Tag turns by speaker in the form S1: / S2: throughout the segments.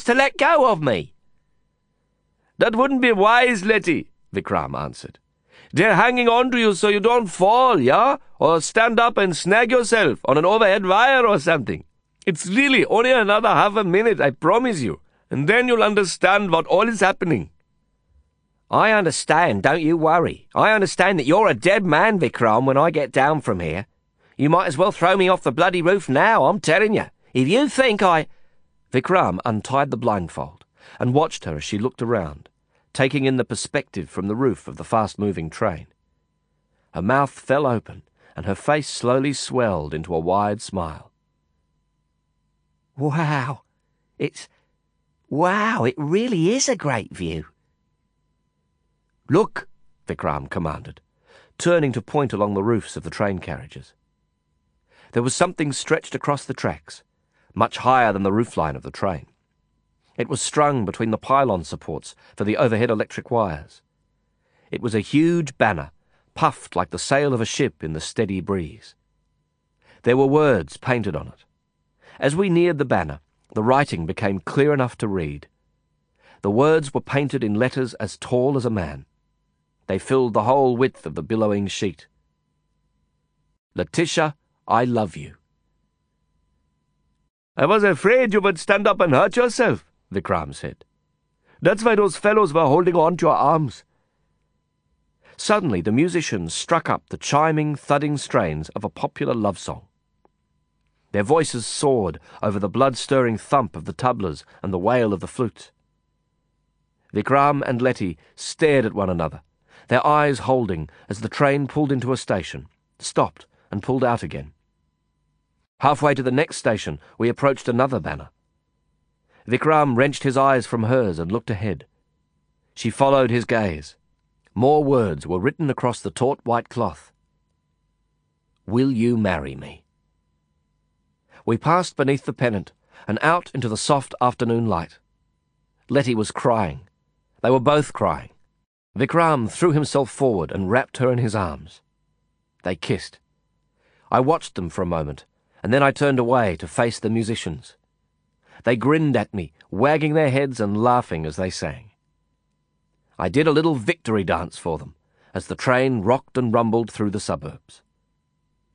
S1: to let go of me.
S2: That wouldn't be wise, Letty, Vikram answered. They're hanging on to you so you don't fall, yeah? Or stand up and snag yourself on an overhead wire or something. It's really only another half a minute, I promise you, and then you'll understand what all is happening.
S1: I understand, don't you worry. I understand that you're a dead man, Vikram, when I get down from here. You might as well throw me off the bloody roof now, I'm telling you. If you think I.
S3: Vikram untied the blindfold and watched her as she looked around taking in the perspective from the roof of the fast moving train. Her mouth fell open, and her face slowly swelled into a wide smile.
S1: Wow! It's. Wow, it really is a great view.
S3: Look, Vikram commanded, turning to point along the roofs of the train carriages. There was something stretched across the tracks, much higher than the roofline of the train. It was strung between the pylon supports for the overhead electric wires. It was a huge banner, puffed like the sail of a ship in the steady breeze. There were words painted on it. As we neared the banner, the writing became clear enough to read. The words were painted in letters as tall as a man. They filled the whole width of the billowing sheet. Letitia, I love you.
S2: I was afraid you would stand up and hurt yourself, Vikram said. That's why those fellows were holding on to your arms.
S3: Suddenly, the musicians struck up the chiming, thudding strains of a popular love song. Their voices soared over the blood-stirring thump of the tablas and the wail of the flute. Vikram and Letty stared at one another, their eyes holding as the train pulled into a station, stopped, and pulled out again. Halfway to the next station, we approached another banner. Vikram wrenched his eyes from hers and looked ahead. She followed his gaze. More words were written across the taut white cloth. Will you marry me? We passed beneath the pennant and out into the soft afternoon light. Letty was crying. They were both crying. Vikram threw himself forward and wrapped her in his arms. They kissed. I watched them for a moment, and then I turned away to face the musicians. They grinned at me, wagging their heads and laughing as they sang. I did a little victory dance for them as the train rocked and rumbled through the suburbs.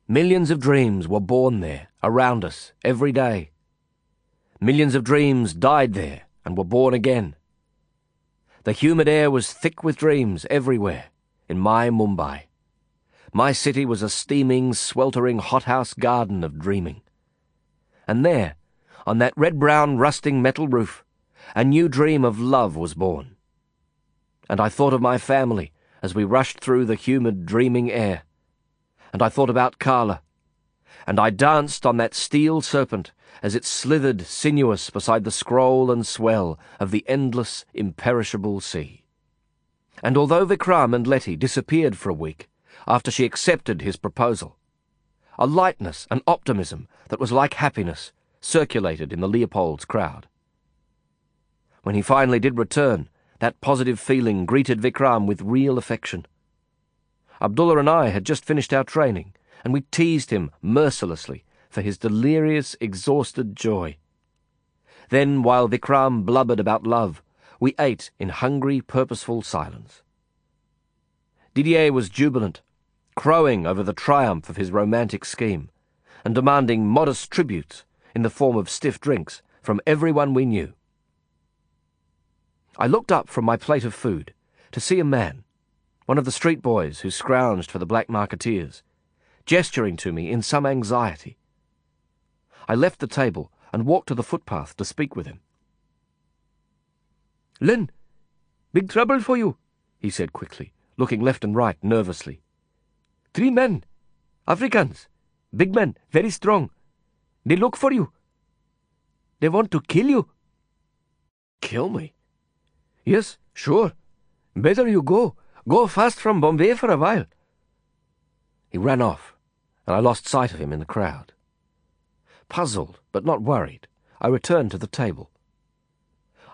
S3: Millions of dreams were born there, around us, every day. Millions of dreams died there and were born again. The humid air was thick with dreams everywhere in my Mumbai. My city was a steaming, sweltering hothouse garden of dreaming. And there, on that red-brown rusting metal roof, a new dream of love was born. And I thought of my family as we rushed through the humid, dreaming air. And I thought about Karla. And I danced on that steel serpent as it slithered sinuous beside the scroll and swell of the endless, imperishable sea. And although Vikram and Letty disappeared for a week after she accepted his proposal, a lightness and optimism that was like happiness circulated in the Leopold's crowd. When he finally did return, that positive feeling greeted Vikram with real affection. Abdullah and I had just finished our training, and we teased him mercilessly for his delirious, exhausted joy. Then, while Vikram blubbered about love, we ate in hungry, purposeful silence. Didier was jubilant, crowing over the triumph of his romantic scheme, and demanding modest tributes in the form of stiff drinks from everyone we knew. I looked up from my plate of food to see a man, one of the street boys who scrounged for the black marketeers, gesturing to me in some anxiety. I left the table and walked to the footpath to speak with him.
S2: Len, big trouble for you, he said quickly, looking left and right nervously. Three men, Africans, big men, very strong. They look for you. They want to kill you.
S3: Kill me?
S2: Yes, sure. Better you go. Go fast from Bombay for a while.
S3: He ran off, and I lost sight of him in the crowd. Puzzled, but not worried, I returned to the table.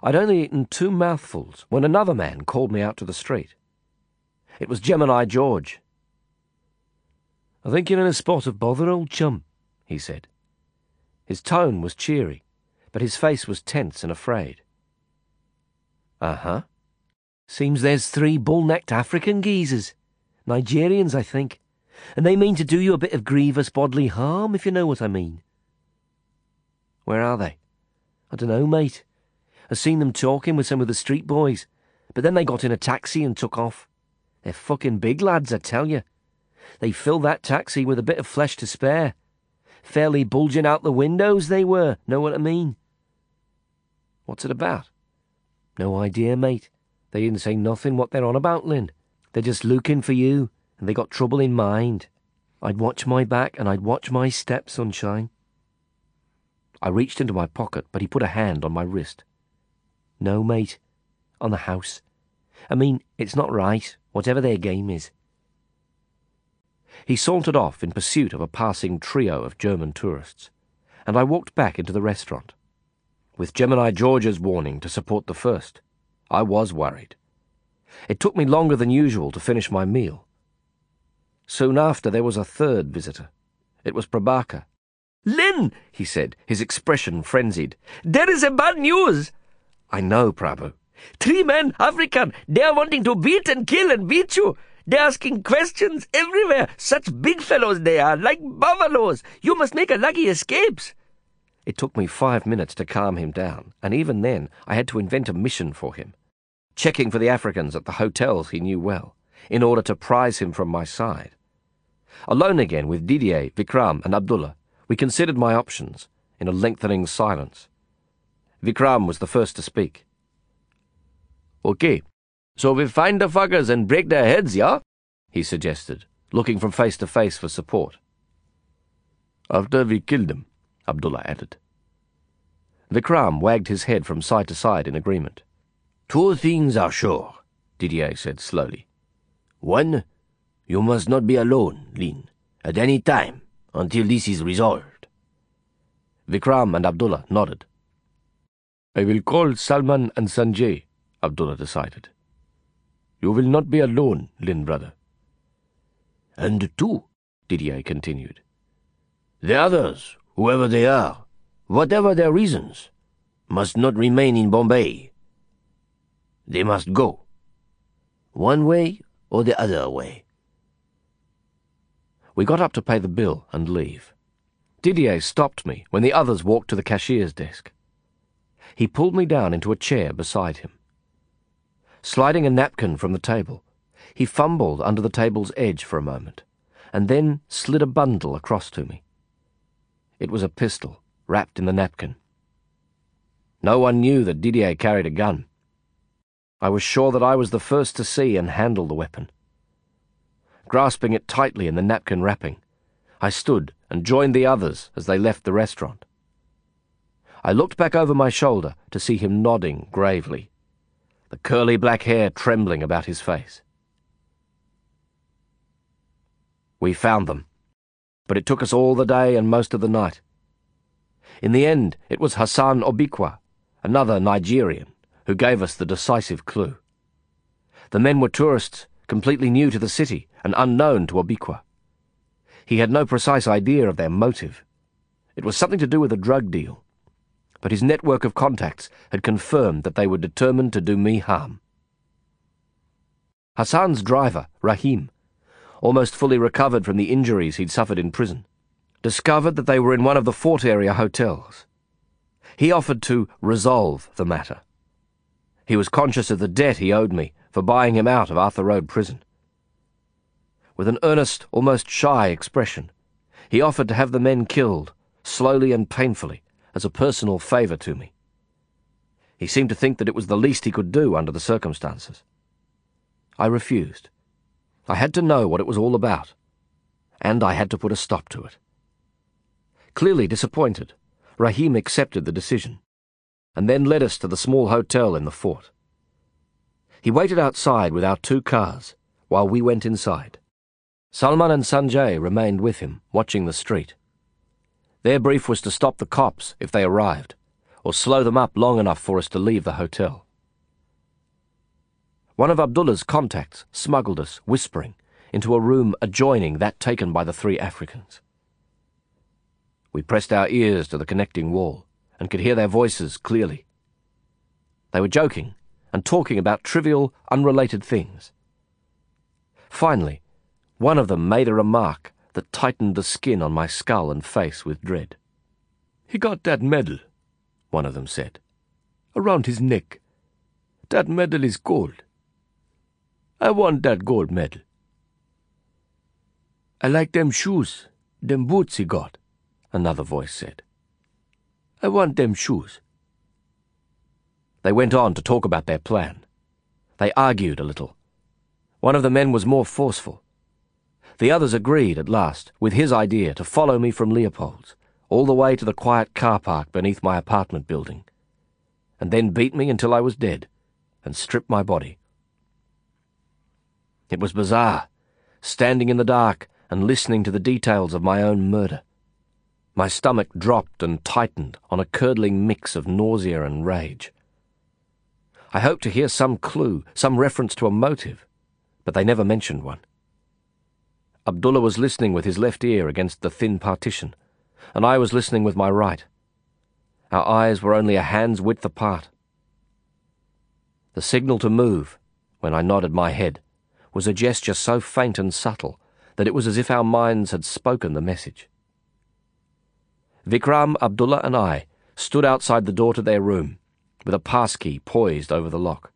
S3: I'd only eaten two mouthfuls when another man called me out to the street. It was Gemini George.
S2: I think you're in a spot of bother, old chum, he said. His tone was cheery,
S3: but his face was tense and afraid.
S1: Uh huh.
S3: Seems there's three bull-necked African geezers. Nigerians, I think. And they mean to do you a bit of grievous bodily harm, if you know what I mean.
S1: Where are they?
S3: I dunno, mate. I seen them talking with some of the street boys, but then they got in a taxi and took off. They're fucking big lads, I tell you. They filled that taxi with a bit of flesh to spare. Fairly bulging out the windows they were, know what I mean?
S1: What's it about?
S3: No idea, mate. They didn't say nothing what they're on about, Lin. They're just looking for you, and they got trouble in mind. I'd watch my back and I'd watch my step, sunshine. I reached into my pocket, but he put a hand on my wrist. No, mate. On the house. I mean, it's not right, whatever their game is. He sauntered off in pursuit of a passing trio of German tourists, and I walked back into the restaurant. With Gemini George's warning to support the first, I was worried. It took me longer than usual to finish my meal. Soon after, there was a third visitor. It was Prabaker.
S1: Lin, he said, his expression frenzied. There is a bad news.
S3: I know, Prabhu.
S1: Three men, African, they are wanting to beat and kill and beat you. They're asking questions everywhere. Such big fellows they are, like buffaloes. You must make a lucky escapes.
S3: It took me five minutes to calm him down, and even then I had to invent a mission for him. Checking for the Africans at the hotels he knew well, in order to prize him from my side. Alone again with Didier, Vikram, and Abdullah, we considered my options in a lengthening silence. Vikram was the first to speak.
S2: Okay, so we find the fuckers and break their heads, yeah? He suggested, looking from face to face for support.
S4: After we kill them, Abdullah added.
S3: Vikram wagged his head from side to side in agreement.
S4: Two things are sure, Didier said slowly. One, you must not be alone, Lin, at any time until this is resolved.
S3: Vikram and Abdullah nodded.
S4: I will call Salman and Sanjay, Abdullah decided. You will not be alone, Lin brother.
S2: And two, Didier continued.
S4: The others, whoever they are, whatever their reasons, must not remain in Bombay. They must go. One way or the other way.
S3: We got up to pay the bill and leave. Didier stopped me when the others walked to the cashier's desk. He pulled me down into a chair beside him. Sliding a napkin from the table, he fumbled under the table's edge for a moment, and then slid a bundle across to me. It was a pistol, wrapped in the napkin. No one knew that Didier carried a gun. I was sure that I was the first to see and handle the weapon. Grasping it tightly in the napkin wrapping, I stood and joined the others as they left the restaurant. I looked back over my shoulder to see him nodding gravely the curly black hair trembling about his face. We found them, but it took us all the day and most of the night. In the end, it was Hassan Obikwa, another Nigerian, who gave us the decisive clue. The men were tourists, completely new to the city and unknown to Obikwa. He had no precise idea of their motive. It was something to do with a drug deal but his network of contacts had confirmed that they were determined to do me harm. Hassan's driver, Rahim, almost fully recovered from the injuries he'd suffered in prison, discovered that they were in one of the fort area hotels. He offered to resolve the matter. He was conscious of the debt he owed me for buying him out of Arthur Road prison. With an earnest, almost shy expression, he offered to have the men killed, slowly and painfully, as a personal favour to me. He seemed to think that it was the least he could do under the circumstances. I refused. I had to know what it was all about, and I had to put a stop to it. Clearly disappointed, Rahim accepted the decision, and then led us to the small hotel in the fort. He waited outside with our two cars while we went inside. Salman and Sanjay remained with him, watching the street. Their brief was to stop the cops if they arrived, or slow them up long enough for us to leave the hotel. One of Abdullah's contacts smuggled us, whispering, into a room adjoining that taken by the three Africans. We pressed our ears to the connecting wall and could hear their voices clearly. They were joking and talking about trivial, unrelated things. Finally, one of them made a remark that tightened the skin on my skull and face with dread. He got that medal, one of them said, around his neck. That medal is gold. I want that gold medal. I like them shoes, them boots he got, another voice said. I want them shoes. They went on to talk about their plan. They argued a little. One of the men was more forceful. The others agreed at last with his idea to follow me from Leopold's all the way to the quiet car park beneath my apartment building, and then beat me until I was dead and strip my body. It was bizarre, standing in the dark and listening to the details of my own murder. My stomach dropped and tightened on a curdling mix of nausea and rage. I hoped to hear some clue, some reference to a motive, but they never mentioned one. Abdullah was listening with his left ear against the thin partition, and I was listening with my right. Our eyes were only a hand's width apart. The signal to move, when I nodded my head, was a gesture so faint and subtle that it was as if our minds had spoken the message. Vikram, Abdullah, and I stood outside the door to their room, with a passkey poised over the lock.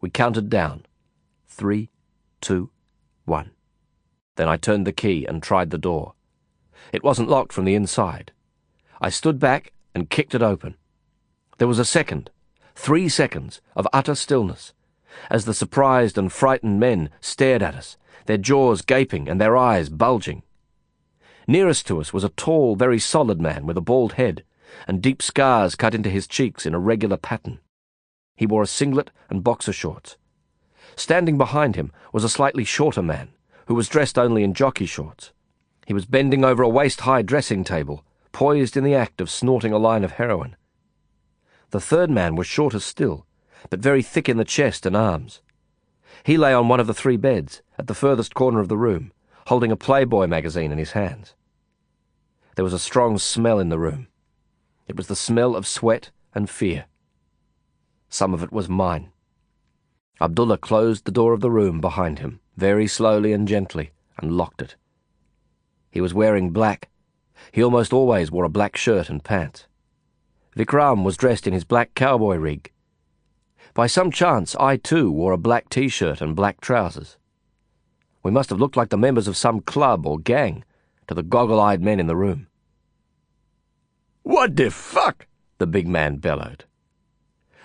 S3: We counted down. Three, two, one. Then I turned the key and tried the door. It wasn't locked from the inside. I stood back and kicked it open. There was a second, three seconds, of utter stillness, as the surprised and frightened men stared at us, their jaws gaping and their eyes bulging. Nearest to us was a tall, very solid man with a bald head and deep scars cut into his cheeks in a regular pattern. He wore a singlet and boxer shorts. Standing behind him was a slightly shorter man, who was dressed only in jockey shorts. He was bending over a waist-high dressing table, poised in the act of snorting a line of heroin. The third man was shorter still, but very thick in the chest and arms. He lay on one of the three beds, at the furthest corner of the room, holding a Playboy magazine in his hands. There was a strong smell in the room. It was the smell of sweat and fear. Some of it was mine. Abdullah closed the door of the room behind him, very slowly and gently, and locked it. He was wearing black. He almost always wore a black shirt and pants. Vikram was dressed in his black cowboy rig. By some chance, I too wore a black t-shirt and black trousers. We must have looked like the members of some club or gang to the goggle-eyed men in the room.
S2: What the fuck? the big man bellowed.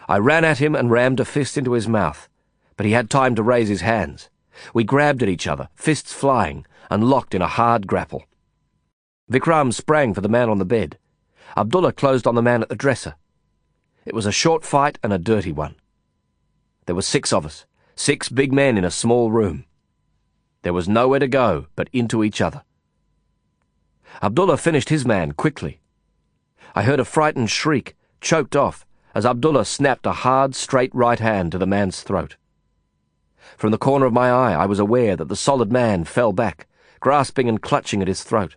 S3: I ran at him and rammed a fist into his mouth, but he had time to raise his hands. We grabbed at each other, fists flying, and locked in a hard grapple. Vikram sprang for the man on the bed. Abdullah closed on the man at the dresser. It was a short fight and a dirty one. There were six of us, six big men in a small room. There was nowhere to go but into each other. Abdullah finished his man quickly. I heard a frightened shriek, choked off, as Abdullah snapped a hard, straight right hand to the man's throat. From the corner of my eye, I was aware that the solid man fell back, grasping and clutching at his throat.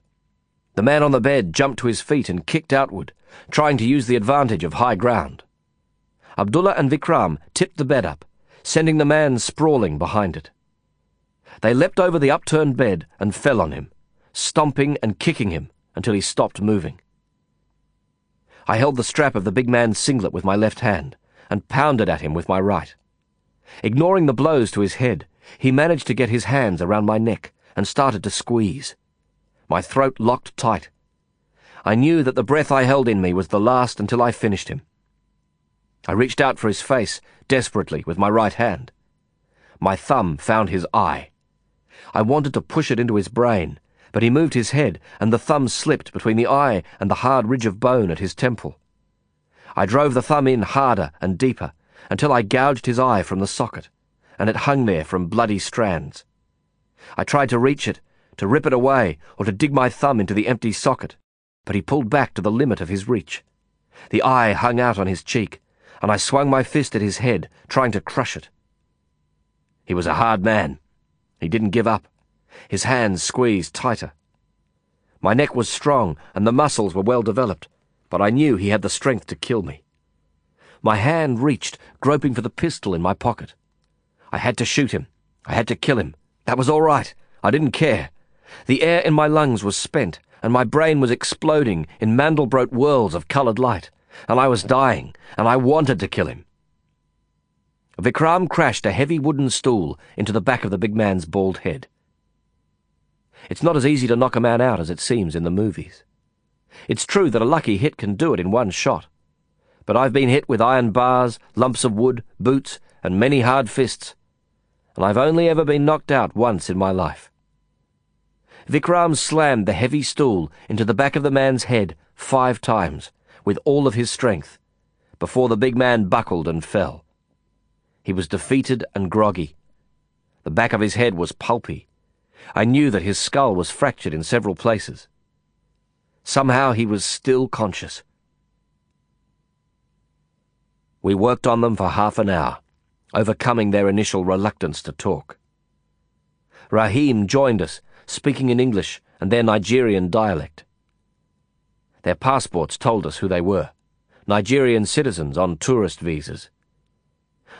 S3: The man on the bed jumped to his feet and kicked outward, trying to use the advantage of high ground. Abdullah and Vikram tipped the bed up, sending the man sprawling behind it. They leapt over the upturned bed and fell on him, stomping and kicking him until he stopped moving. I held the strap of the big man's singlet with my left hand and pounded at him with my right. Ignoring the blows to his head, he managed to get his hands around my neck and started to squeeze. My throat locked tight. I knew that the breath I held in me was the last until I finished him. I reached out for his face, desperately, with my right hand. My thumb found his eye. I wanted to push it into his brain, but he moved his head, and the thumb slipped between the eye and the hard ridge of bone at his temple. I drove the thumb in harder and deeper, until I gouged his eye from the socket, and it hung there from bloody strands. I tried to reach it, to rip it away, or to dig my thumb into the empty socket, but he pulled back to the limit of his reach. The eye hung out on his cheek, and I swung my fist at his head, trying to crush it. He was a hard man. He didn't give up. His hands squeezed tighter. My neck was strong, and the muscles were well developed, but I knew he had the strength to kill me. My hand reached, groping for the pistol in my pocket. I had to shoot him. I had to kill him. That was all right. I didn't care. The air in my lungs was spent, and my brain was exploding in Mandelbrot whirls of coloured light, and I was dying, and I wanted to kill him. Vikram crashed a heavy wooden stool into the back of the big man's bald head. It's not as easy to knock a man out as it seems in the movies. It's true that a lucky hit can do it in one shot. But I've been hit with iron bars, lumps of wood, boots, and many hard fists, and I've only ever been knocked out once in my life. Vikram slammed the heavy stool into the back of the man's head five times, with all of his strength, before the big man buckled and fell. He was defeated and groggy. The back of his head was pulpy. I knew that his skull was fractured in several places. Somehow he was still conscious. We worked on them for half an hour, overcoming their initial reluctance to talk. Rahim joined us, speaking in English and their Nigerian dialect. Their passports told us who they were Nigerian citizens on tourist visas.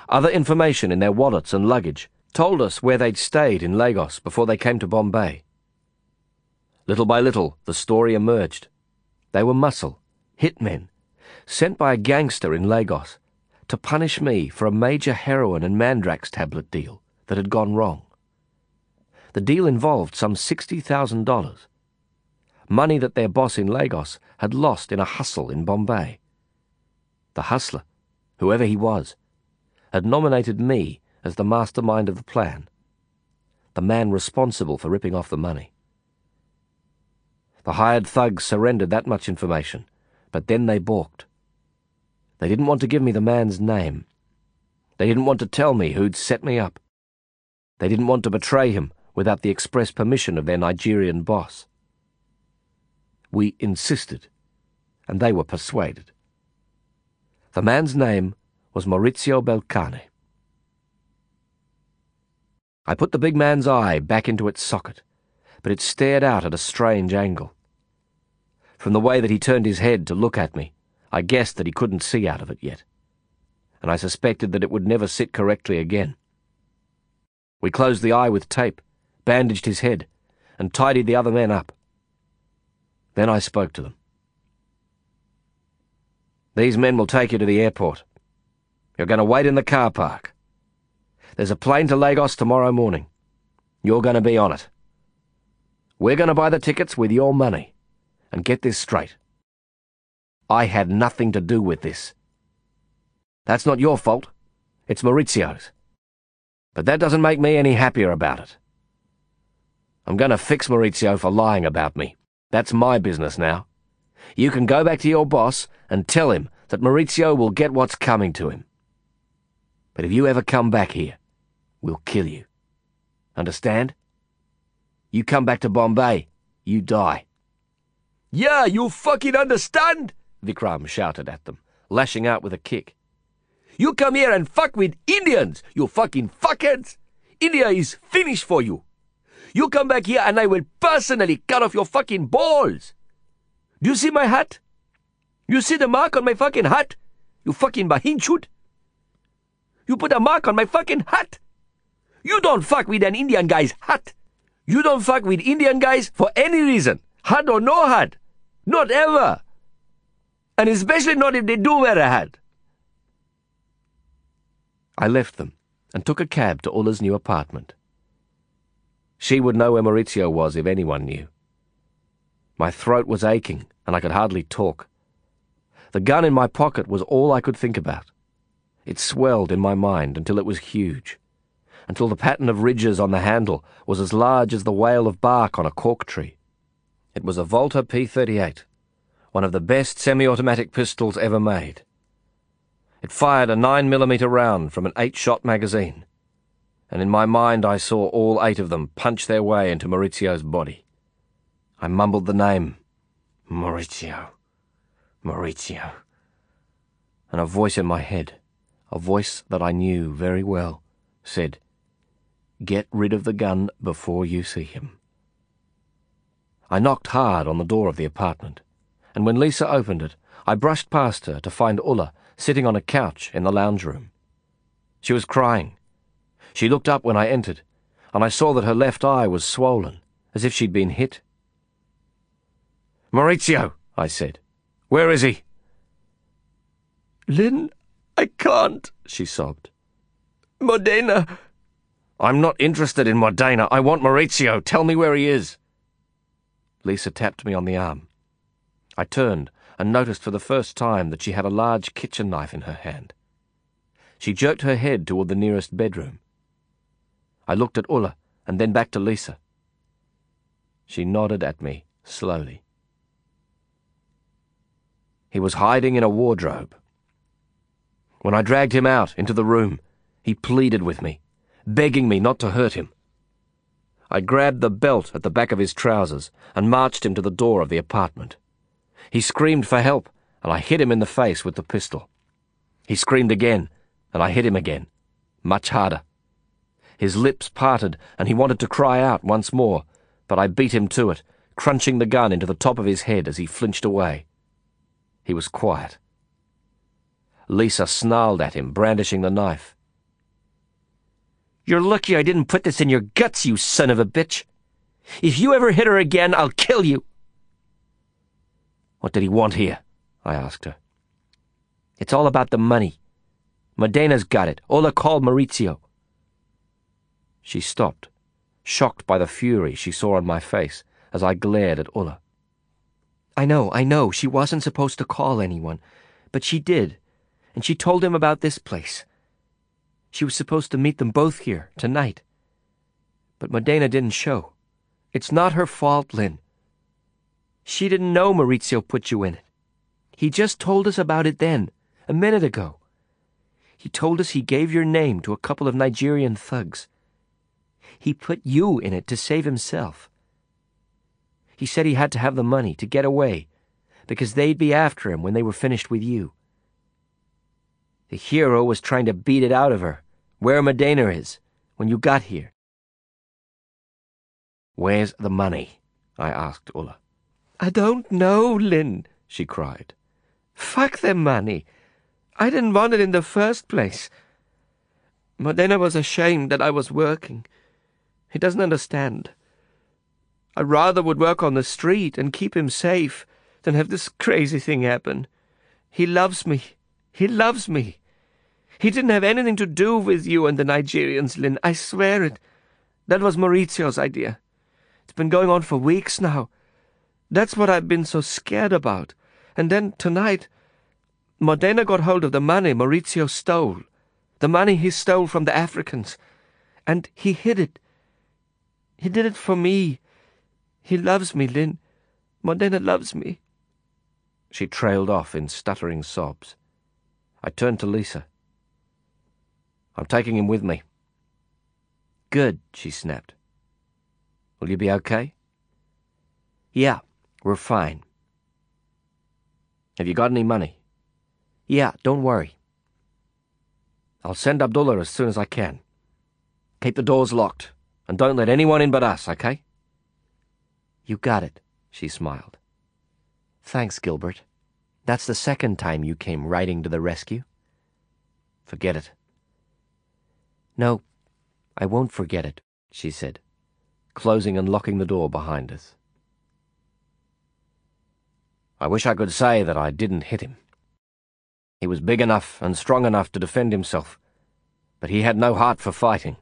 S3: Other information in their wallets and luggage told us where they'd stayed in Lagos before they came to Bombay. Little by little, the story emerged. They were muscle, hitmen, sent by a gangster in Lagos to punish me for a major heroin and mandrax tablet deal that had gone wrong. The deal involved some $60,000, money that their boss in Lagos had lost in a hustle in Bombay. The hustler, whoever he was, had nominated me as the mastermind of the plan, the man responsible for ripping off the money. The hired thugs surrendered that much information, but then they balked. They didn't want to give me the man's name. They didn't want to tell me who'd set me up. They didn't want to betray him without the express permission of their Nigerian boss. We insisted, and they were persuaded. The man's name was Maurizio Belcane. I put the big man's eye back into its socket, but it stared out at a strange angle. From the way that he turned his head to look at me, I guessed that he couldn't see out of it yet, and I suspected that it would never sit correctly again. We closed the eye with tape, bandaged his head, and tidied the other men up. Then I spoke to them. These men will take you to the airport. You're going to wait in the car park. There's a plane to Lagos tomorrow morning. You're going to be on it. We're going to buy the tickets with your money. And get this straight. I had nothing to do with this. That's not your fault. It's Maurizio's. But that doesn't make me any happier about it. I'm going to fix Maurizio for lying about me. That's my business now. You can go back to your boss and tell him that Maurizio will get what's coming to him. But if you ever come back here, we'll kill you. Understand? You come back to Bombay, you die.
S2: Yeah, you fucking understand?
S3: Vikram shouted at them, lashing out with a kick.
S2: You come here and fuck with Indians, you fucking fuckheads! India is finished for you. You come back here and I will personally cut off your fucking balls. Do you see my hat? You see the mark on my fucking hat? You fucking bahinchut? You put a mark on my fucking hat. You don't fuck with an Indian guy's hat. You don't fuck with Indian guys for any reason, hat or no hat. Not ever. And especially not if they do wear a hat.
S3: I left them and took a cab to Ulla's new apartment. She would know where Maurizio was if anyone knew. My throat was aching and I could hardly talk. The gun in my pocket was all I could think about. It swelled in my mind until it was huge, until the pattern of ridges on the handle was as large as the wale of bark on a cork tree. It was a Walther P38, one of the best semi-automatic pistols ever made. It fired a 9mm round from an eight-shot magazine, and in my mind I saw all eight of them punch their way into Maurizio's body. I mumbled the name, Maurizio, Maurizio, and a voice in my head a voice that I knew very well, said, Get rid of the gun before you see him. I knocked hard on the door of the apartment, and when Lisa opened it, I brushed past her to find Ulla sitting on a couch in the lounge room. She was crying. She looked up when I entered, and I saw that her left eye was swollen, as if she'd been hit. Maurizio, I said. Where is he?
S2: Lin, I can't, she sobbed. Modena.
S3: I'm not interested in Modena. I want Maurizio. Tell me where he is. Lisa tapped me on the arm. I turned and noticed for the first time that she had a large kitchen knife in her hand. She jerked her head toward the nearest bedroom. I looked at Ulla and then back to Lisa. She nodded at me slowly. He was hiding in a wardrobe. When I dragged him out into the room, he pleaded with me, begging me not to hurt him. I grabbed the belt at the back of his trousers and marched him to the door of the apartment. He screamed for help, and I hit him in the face with the pistol. He screamed again, and I hit him again, much harder. His lips parted, and he wanted to cry out once more, but I beat him to it, crunching the gun into the top of his head as he flinched away. He was quiet. Lisa snarled at him, brandishing the knife.
S1: You're lucky I didn't put this in your guts, you son of a bitch. If you ever hit her again, I'll kill you.
S3: What did he want here? I asked her.
S1: It's all about the money. Modena's got it. Ulla called Maurizio.
S3: She stopped, shocked by the fury she saw on my face as I glared at Ulla.
S1: I know, I know, she wasn't supposed to call anyone, but she did, and she told him about this place. She was supposed to meet them both here, tonight. But Modena didn't show. It's not her fault, Lin. She didn't know Maurizio put you in it. He just told us about it then, a minute ago. He told us he gave your name to a couple of Nigerian thugs. He put you in it to save himself. He said he had to have the money to get away, because they'd be after him when they were finished with you. The hero was trying to beat it out of her, where Modena is, when you got here.
S3: Where's the money? I asked Ulla.
S1: I don't know, Lin, she cried. Fuck the money. I didn't want it in the first place. But then I was ashamed that I was working. He doesn't understand. I rather would work on the street and keep him safe than have this crazy thing happen. He loves me. He loves me. He didn't have anything to do with you and the Nigerians, Lin. I swear it. That was Maurizio's idea. It's been going on for weeks now. That's what I've been so scared about. And then tonight, Modena got hold of the money Maurizio stole. The money he stole from the Africans. And he hid it. He did it for me. He loves me, Lin. Modena loves me.
S3: She trailed off in stuttering sobs. I turned to Lisa. I'm taking him with me.
S1: Good, she snapped.
S3: Will you be okay?
S1: Yeah, we're fine.
S3: Have you got any money?
S1: Yeah, don't worry.
S3: I'll send Abdullah as soon as I can. Keep the doors locked, and don't let anyone in but us, okay?
S1: You got it, she smiled. Thanks, Gilbert. That's the second time you came riding to the rescue.
S3: Forget it.
S1: No, I won't forget it, she said, closing and locking the door behind us.
S3: I wish I could say that I didn't hit him. He was big enough and strong enough to defend himself, but he had no heart for fighting,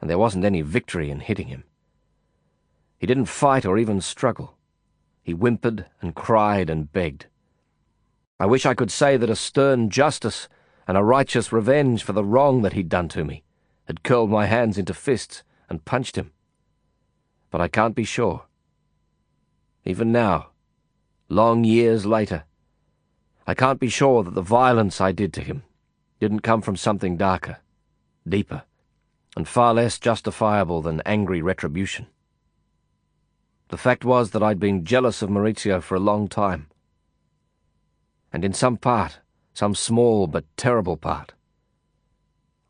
S3: and there wasn't any victory in hitting him. He didn't fight or even struggle. He whimpered and cried and begged. I wish I could say that a stern justice and a righteous revenge for the wrong that he'd done to me had curled my hands into fists and punched him. But I can't be sure. Even now, long years later, I can't be sure that the violence I did to him didn't come from something darker, deeper, and far less justifiable than angry retribution. The fact was that I'd been jealous of Maurizio for a long time. And in some part, some small but terrible part,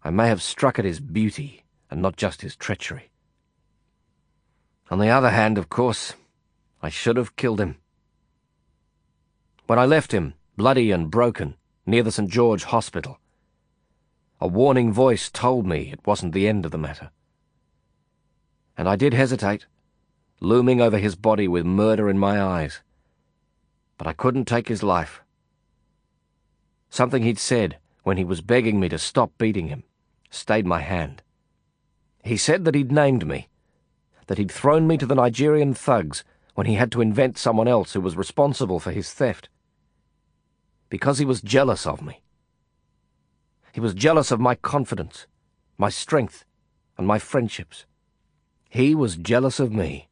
S3: I may have struck at his beauty and not just his treachery. On the other hand, of course, I should have killed him. When I left him, bloody and broken, near the St. George Hospital. A warning voice told me it wasn't the end of the matter. And I did hesitate, looming over his body with murder in my eyes. But I couldn't take his life. Something he'd said when he was begging me to stop beating him stayed my hand. He said that he'd named me, that he'd thrown me to the Nigerian thugs when he had to invent someone else who was responsible for his theft. Because he was jealous of me. He was jealous of my confidence, my strength, and my friendships. He was jealous of me.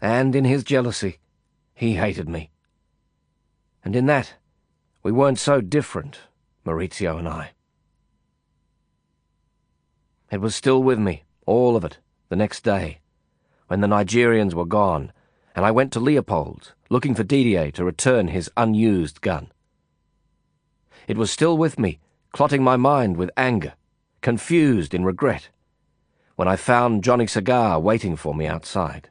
S3: And in his jealousy, he hated me. And in that, we weren't so different, Maurizio and I. It was still with me, all of it, the next day, when the Nigerians were gone, and I went to Leopold's, looking for Didier to return his unused gun. It was still with me, clotting my mind with anger, confused in regret, when I found Johnny Cigar waiting for me outside.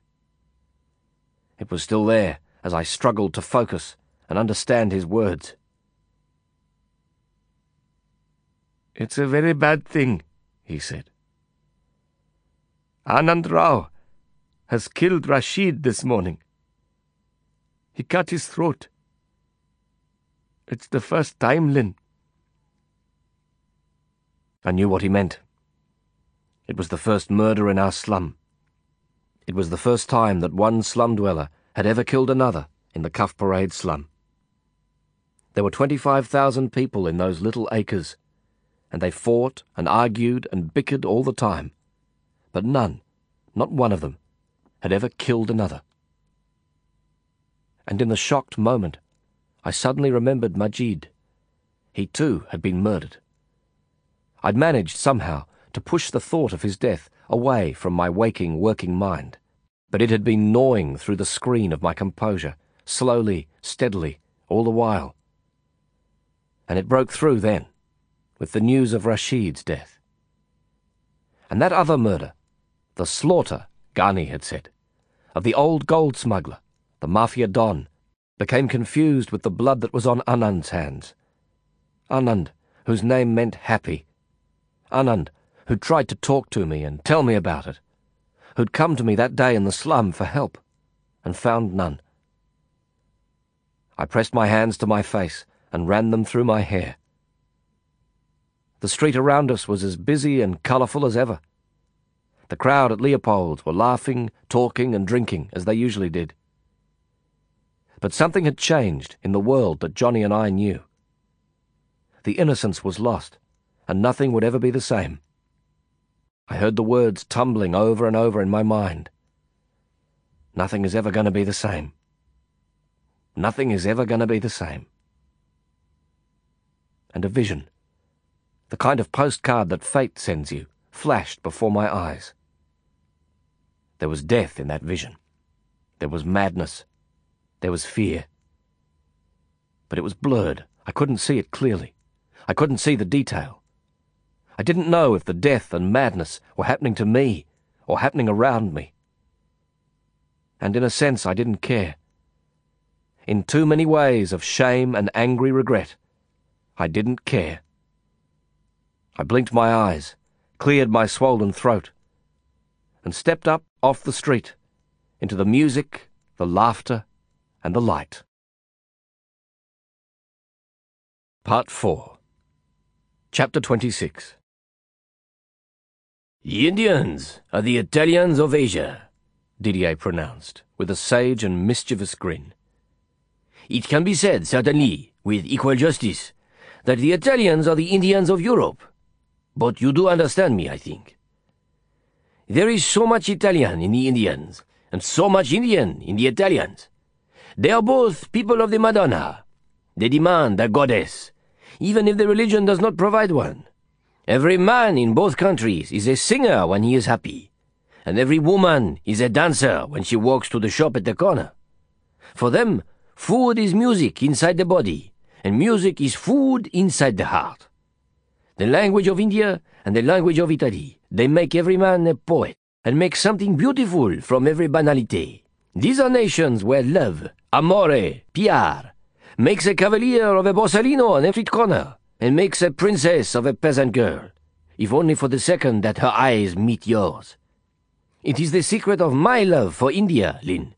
S3: It was still there as I struggled to focus and understand his words.
S1: It's a very bad thing, he said. Anand Rao has killed Rashid this morning. He cut his throat. It's the first time, Lin.
S3: I knew what he meant. It was the first murder in our slum. It was the first time that one slum dweller had ever killed another in the Cuff Parade slum. There were 25,000 people in those little acres and they fought and argued and bickered all the time. But none, not one of them, had ever killed another. And in the shocked moment, I suddenly remembered Majid. He too had been murdered. I'd managed somehow to push the thought of his death away from my waking, working mind, but it had been gnawing through the screen of my composure, slowly, steadily, all the while. And it broke through then with the news of Rashid's death. And that other murder, the slaughter, Ghani had said, of the old gold smuggler, the Mafia Don, became confused with the blood that was on Anand's hands. Anand, whose name meant happy. Anand, who'd tried to talk to me and tell me about it. Who'd come to me that day in the slum for help, and found none. I pressed my hands to my face and ran them through my hair. The street around us was as busy and colourful as ever. The crowd at Leopold's were laughing, talking, and drinking as they usually did. But something had changed in the world that Johnny and I knew. The innocence was lost, and nothing would ever be the same. I heard the words tumbling over and over in my mind. Nothing is ever going to be the same. Nothing is ever going to be the same. And a vision the kind of postcard that fate sends you, flashed before my eyes. There was death in that vision. There was madness. There was fear. But it was blurred. I couldn't see it clearly. I couldn't see the detail. I didn't know if the death and madness were happening to me or happening around me. And in a sense, I didn't care. In too many ways of shame and angry regret, I didn't care. I blinked my eyes, cleared my swollen throat, and stepped up off the street into the music, the laughter, and the light. Part 4 Chapter 26
S4: The Indians are the Italians of Asia,
S3: Didier pronounced, with a sage and mischievous grin.
S4: It can be said, certainly, with equal justice, that the Italians are the Indians of Europe. But you do understand me, I think. There is so much Italian in the Indians, and so much Indian in the Italians. They are both people of the Madonna. They demand a goddess, even if the religion does not provide one. Every man in both countries is a singer when he is happy, and every woman is a dancer when she walks to the shop at the corner. For them, food is music inside the body, and music is food inside the heart the language of India and the language of Italy. They make every man a poet and make something beautiful from every banality. These are nations where love, amore, piar, makes a cavalier of a Borsalino on every corner, and makes a princess of a peasant girl, if only for the second that her eyes meet yours. It is the secret of my love for India, Lin,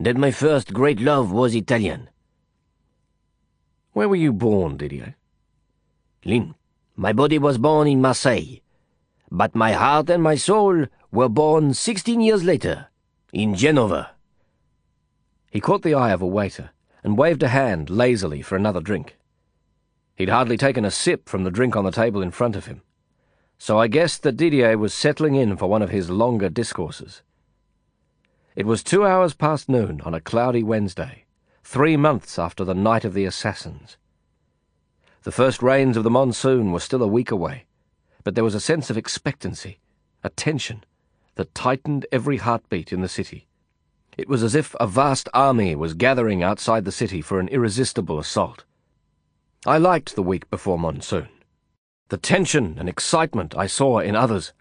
S4: that my first great love was Italian.
S3: Where were you born, Didier?
S4: Lin, my body was born in Marseille, but my heart and my soul were born sixteen years later, in Genova.
S3: He caught the eye of a waiter and waved a hand lazily for another drink. He'd hardly taken a sip from the drink on the table in front of him, so I guessed that Didier was settling in for one of his longer discourses. It was two hours past noon on a cloudy Wednesday, three months after the night of the assassins. The first rains of the monsoon were still a week away, but there was a sense of expectancy, a tension, that tightened every heartbeat in the city. It was as if a vast army was gathering outside the city for an irresistible assault. I liked the week before monsoon. The tension and excitement I saw in others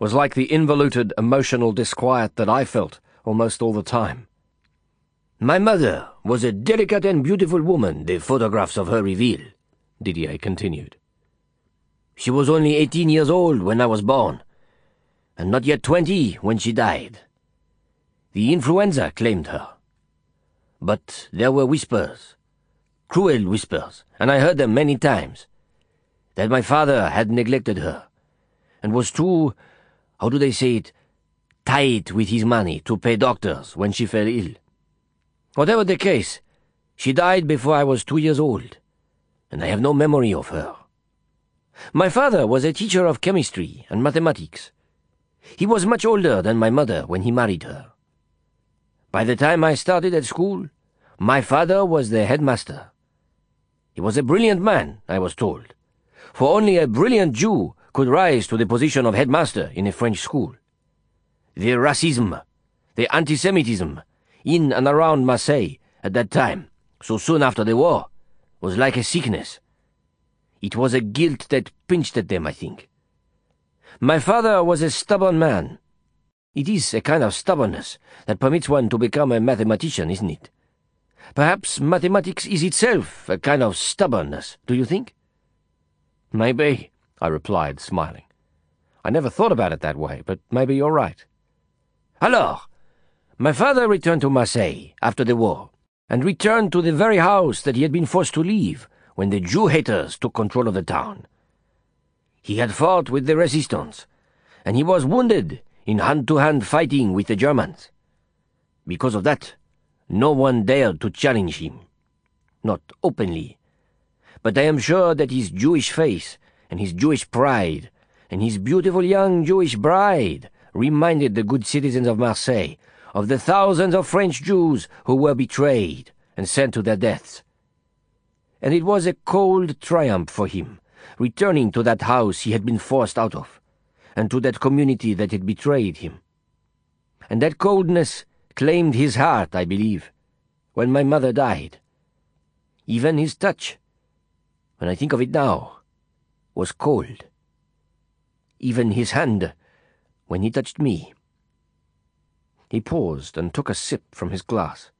S3: was like the involuted emotional disquiet that I felt almost all the time.
S4: My mother was a delicate and beautiful woman, the photographs of her reveal, Didier continued. She was only eighteen years old when I was born, and not yet twenty when she died. The influenza claimed her. But there were whispers, cruel whispers, and I heard them many times, that my father had neglected her, and was too, how do they say it, tight with his money to pay doctors when she fell ill. Whatever the case, she died before I was two years old, and I have no memory of her. My father was a teacher of chemistry and mathematics. He was much older than my mother when he married her. By the time I started at school, my father was the headmaster. He was a brilliant man, I was told, for only a brilliant Jew could rise to the position of headmaster in a French school. The racism, the anti-Semitism, in and around Marseille at that time, so soon after the war, was like a sickness. It was a guilt that pinched at them, I think. My father was a stubborn man, it is a kind of stubbornness that permits one to become a mathematician, isn't it? Perhaps mathematics is itself a kind of stubbornness, do you think?
S3: Maybe, I replied, smiling. I never thought about it that way, but maybe you're right.
S4: Alors, my father returned to Marseille after the war, and returned to the very house that he had been forced to leave when the Jew haters took control of the town. He had fought with the resistance, and he was wounded in hand-to-hand fighting with the Germans. Because of that, no one dared to challenge him. Not openly. But I am sure that his Jewish face and his Jewish pride and his beautiful young Jewish bride reminded the good citizens of Marseille of the thousands of French Jews who were betrayed and sent to their deaths. And it was a cold triumph for him, returning to that house he had been forced out of and to that community that had betrayed him. And that coldness claimed his heart, I believe, when my mother died. Even his touch, when I think of it now, was cold. Even his hand, when he touched me.
S3: He paused and took a sip from his glass,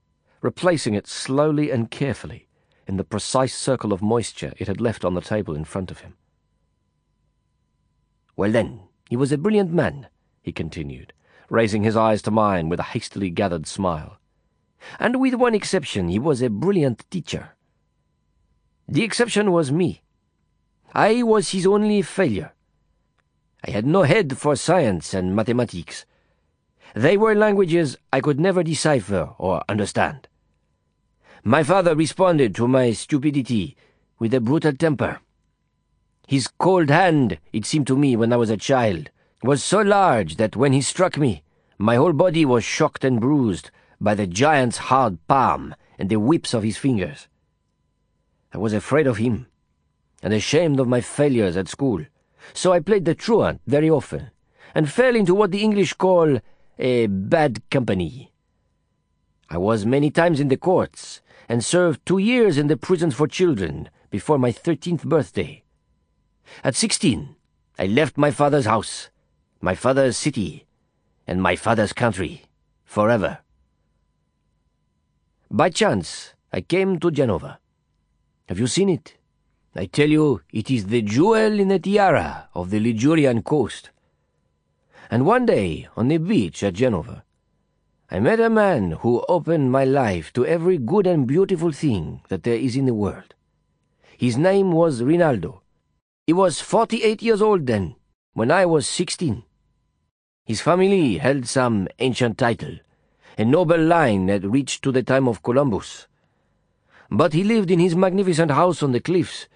S3: replacing it slowly and carefully in the precise circle of moisture it had left on the table in front of him.
S4: Well then, he was a brilliant man, he continued, raising his eyes to mine with a hastily gathered smile. And with one exception, he was a brilliant teacher. The exception was me. I was his only failure. I had no head for science and mathematics. They were languages I could never decipher or understand. My father responded to my stupidity with a brutal temper. His cold hand, it seemed to me when I was a child, was so large that when he struck me, my whole body was shocked and bruised by the giant's hard palm and the whips of his fingers. I was afraid of him, and ashamed of my failures at school, so I played the truant very often, and fell into what the English call a bad company. I was many times in the courts, and served two years in the prison for children before my thirteenth birthday. At sixteen, I left my father's house, my father's city, and my father's country, forever. By chance, I came to Genova, Have you seen it? I tell you, it is the jewel in the tiara of the Ligurian coast. And one day, on the beach at Genova, I met a man who opened my life to every good and beautiful thing that there is in the world. His name was Rinaldo. He was forty-eight years old then, when I was sixteen. His family held some ancient title, a noble line that reached to the time of Columbus. But he lived in his magnificent house on the cliffs,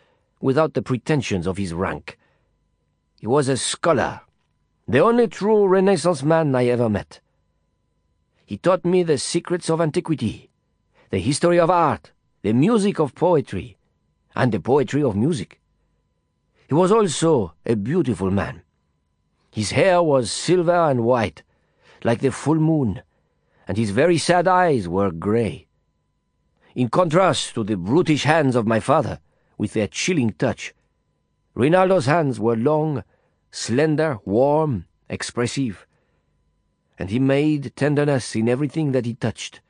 S4: without the pretensions of his rank. He was a scholar, the only true Renaissance man I ever met. He taught me the secrets of antiquity, the history of art, the music of poetry, and the poetry of music. He was also a beautiful man. His hair was silver and white, like the full moon, and his very sad eyes were grey. In contrast to the brutish hands of my father, with their chilling touch, Rinaldo's hands were long, slender, warm, expressive, and he made tenderness in everything that he touched.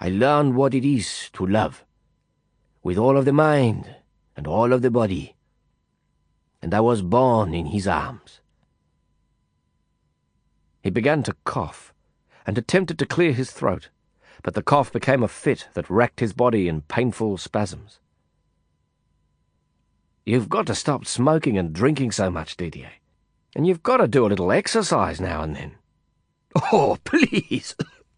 S4: I learned what it is to love, with all of the mind and all of the body, and I was born in his arms.
S3: He began to cough, and attempted to clear his throat, but the cough became a fit that racked his body in painful spasms. You've got to stop smoking and drinking so much, Didier. And you've got to do a little exercise now and then.
S4: Oh, please!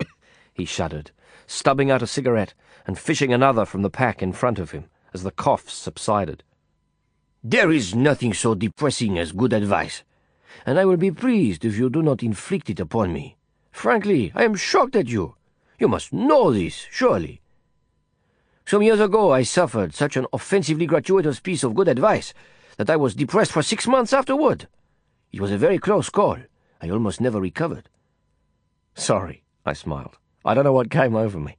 S3: he shuddered, stubbing out a cigarette and fishing another from the pack in front of him as the cough subsided.
S4: There is nothing so depressing as good advice and I will be pleased if you do not inflict it upon me. Frankly, I am shocked at you. You must know this, surely. Some years ago I suffered such an offensively gratuitous piece of good advice that I was depressed for six months afterward. It was a very close call. I almost never recovered.
S3: Sorry, I smiled. I don't know what came over me.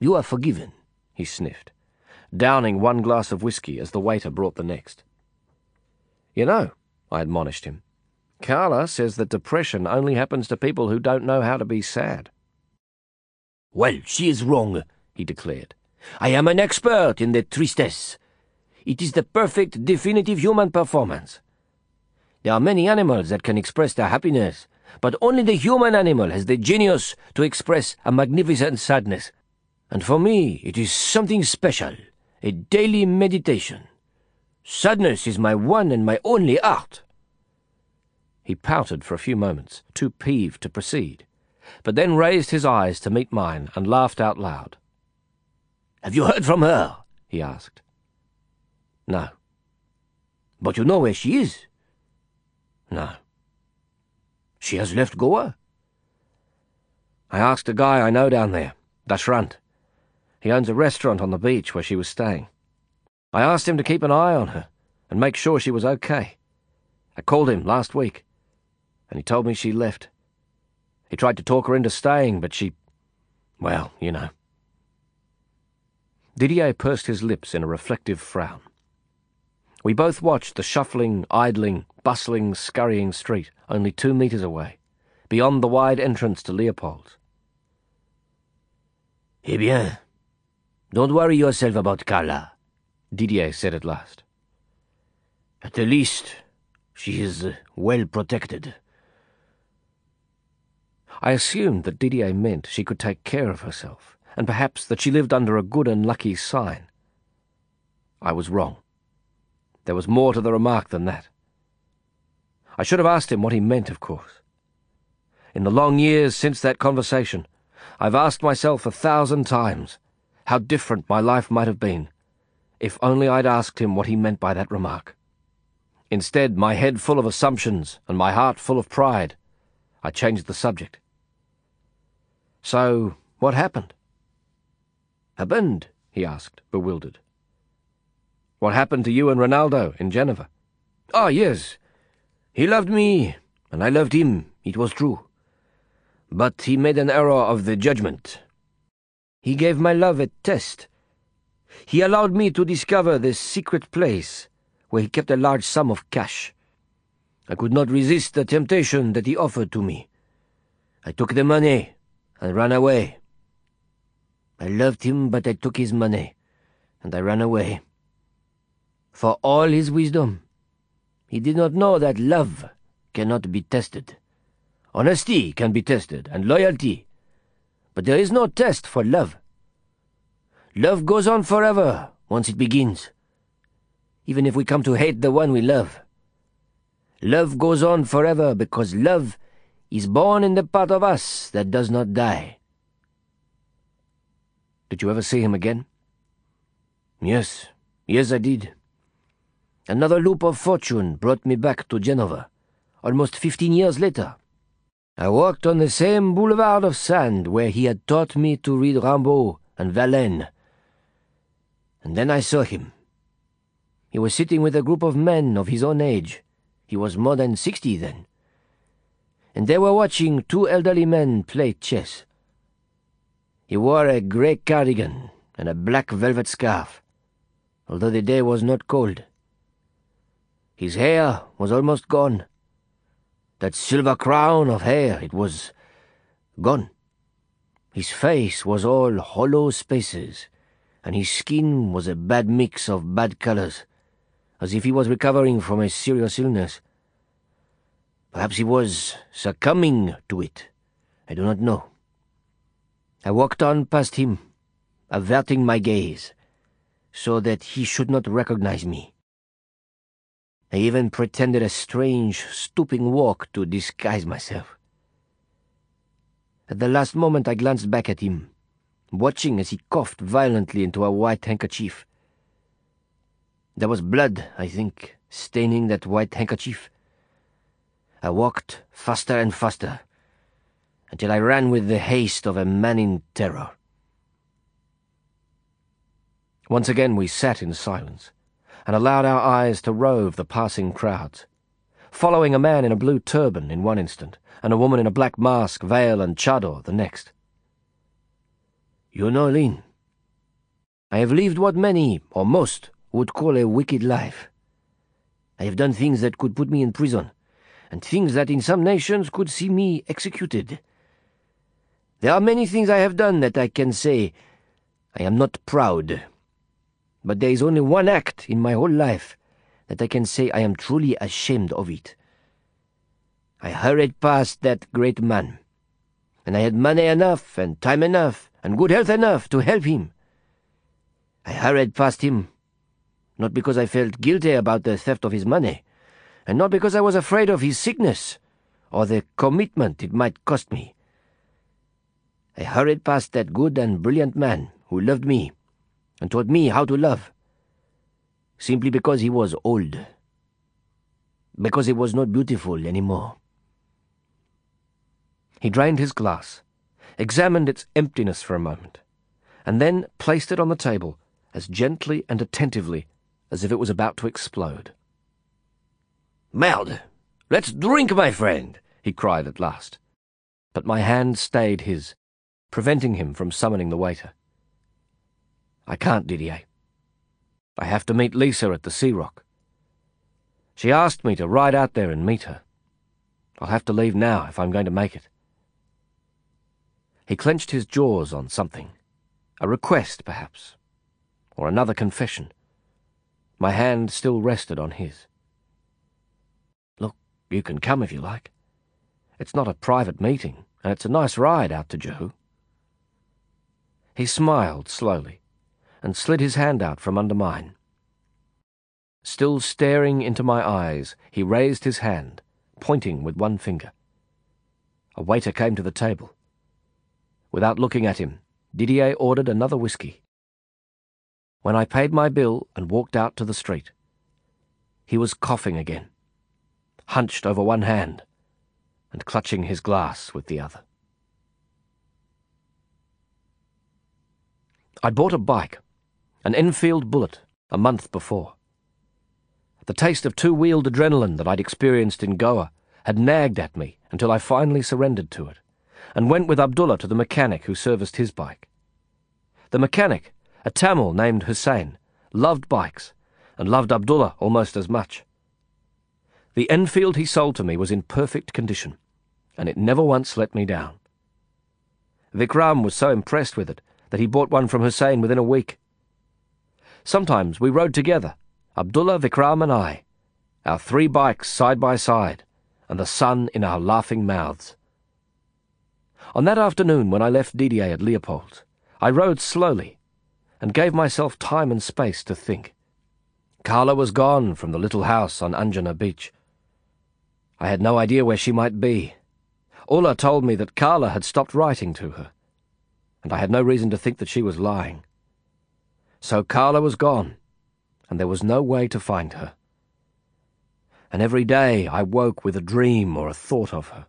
S4: You are forgiven, he sniffed,
S3: downing one glass of whisky as the waiter brought the next. You know, I admonished him. Karla says that depression only happens to people who don't know how to be sad.
S4: Well, she is wrong, he declared. I am an expert in the tristesse. It is the perfect, definitive human performance. There are many animals that can express their happiness, but only the human animal has the genius to express a magnificent sadness. And for me, it is something special, a daily meditation. Sadness is my one and my only art.
S3: He pouted for a few moments, too peeved to proceed, but then raised his eyes to meet mine and laughed out loud.
S4: Have you heard from her? he asked.
S3: No.
S4: But you know where she is?
S3: No.
S4: She has left Goa?
S3: I asked a guy I know down there, Dashranth. He owns a restaurant on the beach where she was staying. I asked him to keep an eye on her and make sure she was okay. I called him last week, and he told me she left. He tried to talk her into staying, but she... well, you know. Didier pursed his lips in a reflective frown. We both watched the shuffling, idling, bustling, scurrying street only two metres away, beyond the wide entrance to Leopold's.
S4: Eh bien, don't worry yourself about Karla.
S3: Didier said at last.
S4: At the least, she is uh, well protected.
S3: I assumed that Didier meant she could take care of herself, and perhaps that she lived under a good and lucky sign. I was wrong. There was more to the remark than that. I should have asked him what he meant, of course. In the long years since that conversation, I've asked myself a thousand times how different my life might have been if only I'd asked him what he meant by that remark. Instead, my head full of assumptions and my heart full of pride, I changed the subject. So, what happened?
S4: Happened?
S3: he asked, bewildered. What happened to you and Rinaldo in Geneva?
S4: Ah, yes. He loved me, and I loved him, it was true. But he made an error of the judgment. He gave my love a test he allowed me to discover the secret place where he kept a large sum of cash. I could not resist the temptation that he offered to me. I took the money and ran away. I loved him, but I took his money. and I ran away. For all his wisdom, he did not know that love cannot be tested. Honesty can be tested, and loyalty, but there is no test for love. Love goes on forever once it begins, even if we come to hate the one we love. Love goes on forever because love is born in the part of us that does not die.
S3: Did you ever see him again?
S4: Yes, yes, I did. Another loop of fortune brought me back to Genova, almost fifteen years later. I walked on the same boulevard of sand where he had taught me to read Rimbaud and Verlaine. And then I saw him. He was sitting with a group of men of his own age. He was more than sixty then. And they were watching two elderly men play chess. He wore a grey cardigan and a black velvet scarf, although the day was not cold. His hair was almost gone. That silver crown of hair, it was gone. His face was all hollow spaces, and his skin was a bad mix of bad colors, as if he was recovering from a serious illness. Perhaps he was succumbing to it. I do not know. I walked on past him, averting my gaze, so that he should not recognize me. I even pretended a strange, stooping walk to disguise myself. At the last moment I glanced back at him, watching as he coughed violently into a white handkerchief. There was blood, I think, staining that white handkerchief. I walked faster and faster, until I ran with the haste of a man in terror.
S3: Once again we sat in silence and allowed our eyes to rove the passing crowds, following a man in a blue turban in one instant, and a woman in a black mask, veil, and chador the next.
S4: You know, Lin, I have lived what many, or most, would call a wicked life. I have done things that could put me in prison, and things that in some nations could see me executed. There are many things I have done that I can say I am not proud but there is only one act in my whole life that I can say I am truly ashamed of it. I hurried past that great man, and I had money enough, and time enough, and good health enough to help him. I hurried past him, not because I felt guilty about the theft of his money, and not because I was afraid of his sickness, or the commitment it might cost me. I hurried past that good and brilliant man who loved me and taught me how to love, simply because he was old, because he was not beautiful any more.
S3: He drained his glass, examined its emptiness for a moment, and then placed it on the table as gently and attentively as if it was about to explode.
S4: Merde! Let's drink, my friend, he cried at last.
S3: But my hand stayed his, preventing him from summoning the waiter. I can't, Didier. I have to meet Lisa at the Sea Rock. She asked me to ride out there and meet her. I'll have to leave now if I'm going to make it. He clenched his jaws on something. A request, perhaps. Or another confession. My hand still rested on his. Look, you can come if you like. It's not a private meeting, and it's a nice ride out to Juhu. He smiled slowly and slid his hand out from under mine. Still staring into my eyes, he raised his hand, pointing with one finger. A waiter came to the table. Without looking at him, Didier ordered another whisky. When I paid my bill and walked out to the street, he was coughing again, hunched over one hand and clutching his glass with the other. I'd bought a bike an Enfield Bullet, a month before. The taste of two-wheeled adrenaline that I'd experienced in Goa had nagged at me until I finally surrendered to it, and went with Abdullah to the mechanic who serviced his bike. The mechanic, a Tamil named Hussein, loved bikes, and loved Abdullah almost as much. The Enfield he sold to me was in perfect condition, and it never once let me down. Vikram was so impressed with it that he bought one from Hussein within a week Sometimes we rode together, Abdullah, Vikram, and I, our three bikes side by side, and the sun in our laughing mouths. On that afternoon when I left Didier at Leopold, I rode slowly and gave myself time and space to think. Karla was gone from the little house on Anjuna Beach. I had no idea where she might be. Ulla told me that Karla had stopped writing to her, and I had no reason to think that she was lying. So Karla was gone, and there was no way to find her. And every day I woke with a dream or a thought of her.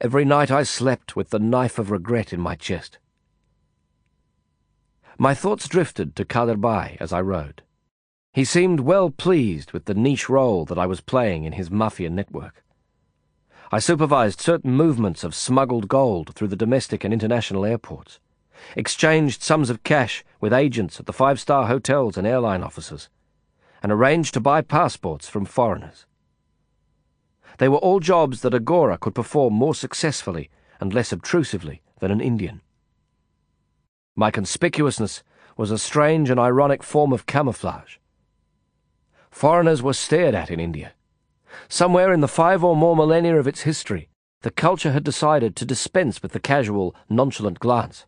S3: Every night I slept with the knife of regret in my chest. My thoughts drifted to Kader Bhai as I rode. He seemed well pleased with the niche role that I was playing in his mafia network. I supervised certain movements of smuggled gold through the domestic and international airports, exchanged sums of cash with agents at the five-star hotels and airline offices, and arranged to buy passports from foreigners. They were all jobs that a Gora could perform more successfully and less obtrusively than an Indian. My conspicuousness was a strange and ironic form of camouflage. Foreigners were stared at in India. Somewhere in the five or more millennia of its history, the culture had decided to dispense with the casual, nonchalant glance.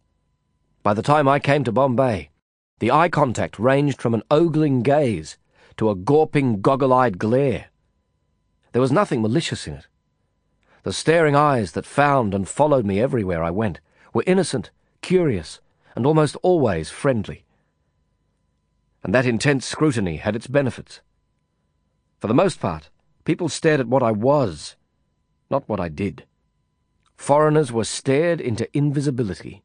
S3: By the time I came to Bombay, the eye contact ranged from an ogling gaze to a gawping, goggle-eyed glare. There was nothing malicious in it. The staring eyes that found and followed me everywhere I went were innocent, curious, and almost always friendly. And that intense scrutiny had its benefits. For the most part, people stared at what I was, not what I did. Foreigners were stared into invisibility.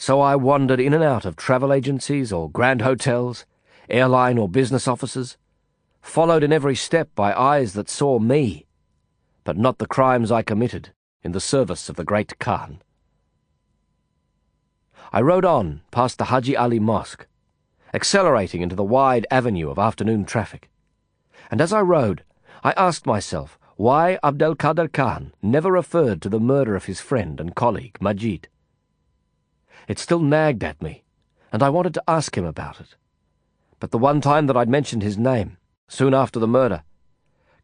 S3: So I wandered in and out of travel agencies or grand hotels, airline or business offices, followed in every step by eyes that saw me, but not the crimes I committed in the service of the great Khan. I rode on past the Haji Ali Mosque, accelerating into the wide avenue of afternoon traffic and as I rode, I asked myself why Abdel Kader Khan never referred to the murder of his friend and colleague, Majid. It still nagged at me, and I wanted to ask him about it. But the one time that I'd mentioned his name, soon after the murder,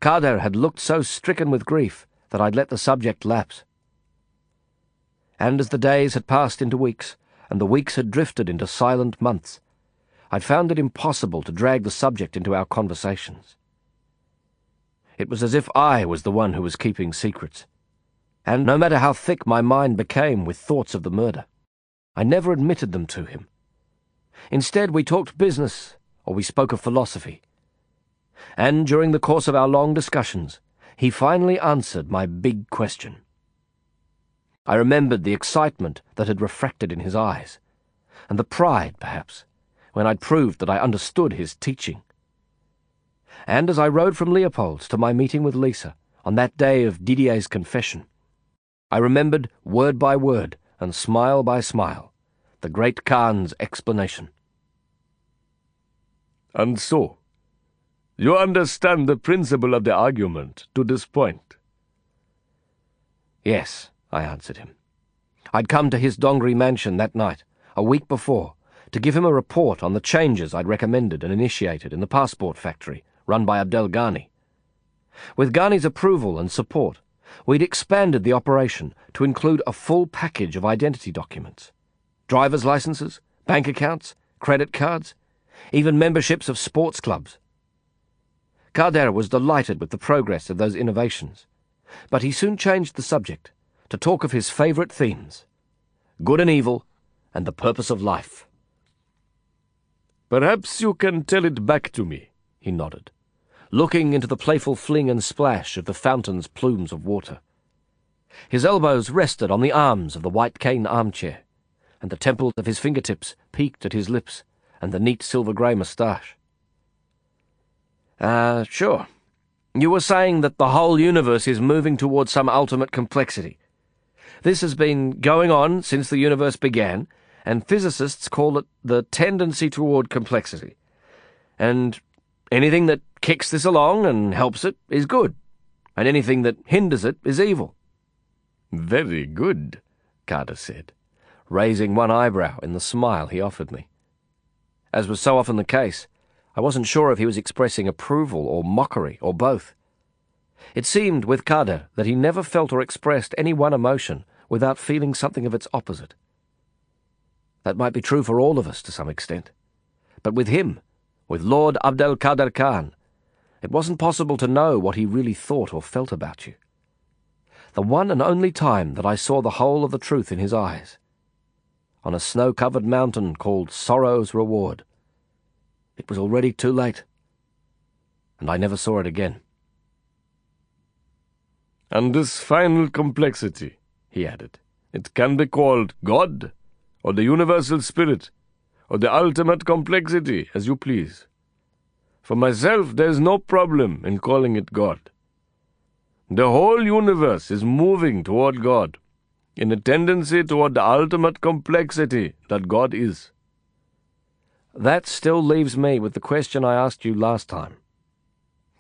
S3: Kader had looked so stricken with grief that I'd let the subject lapse. And as the days had passed into weeks, and the weeks had drifted into silent months, I'd found it impossible to drag the subject into our conversations. It was as if I was the one who was keeping secrets. And no matter how thick my mind became with thoughts of the murder, I never admitted them to him. Instead, we talked business, or we spoke of philosophy. And during the course of our long discussions, he finally answered my big question. I remembered the excitement that had refracted in his eyes, and the pride, perhaps, when I'd proved that I understood his teaching and as I rode from Leopold's to my meeting with Lisa on that day of Didier's confession, I remembered word by word and smile by smile the great Khan's explanation.
S2: And so, you understand the principle of the argument to this point?
S3: Yes, I answered him. I'd come to his Dongri mansion that night, a week before, to give him a report on the changes I'd recommended and initiated in the passport factory run by Abdel Ghani. With Ghani's approval and support, we'd expanded the operation to include a full package of identity documents driver's licenses, bank accounts, credit cards, even memberships of sports clubs. Kader was delighted with the progress of those innovations, but he soon changed the subject to talk of his favourite themes good and evil, and the purpose of life.
S2: Perhaps you can tell it back to me, he nodded
S3: looking into the playful fling and splash of the fountain's plumes of water. His elbows rested on the arms of the white cane armchair, and the temples of his fingertips peaked at his lips and the neat silver-grey moustache. Ah, uh, sure. You were saying that the whole universe is moving towards some ultimate complexity. This has been going on since the universe began, and physicists call it the tendency toward complexity. And anything that kicks this along and helps it is good, and anything that hinders it is evil.
S2: Very good, Kader said,
S3: raising one eyebrow in the smile he offered me. As was so often the case, I wasn't sure if he was expressing approval or mockery or both. It seemed with Kader that he never felt or expressed any one emotion without feeling something of its opposite. That might be true for all of us to some extent. But with him, with Lord Abdel Kader Khan, it wasn't possible to know what he really thought or felt about you. The one and only time that I saw the whole of the truth in his eyes. On a snow covered mountain called Sorrow's Reward. It was already too late. And I never saw it again.
S2: And this final complexity, he added, it can be called God, or the universal spirit, or the ultimate complexity, as you please. For myself, there is no problem in calling it God. The whole universe is moving toward God, in a tendency toward the ultimate complexity that God is.
S3: That still leaves me with the question I asked you last time.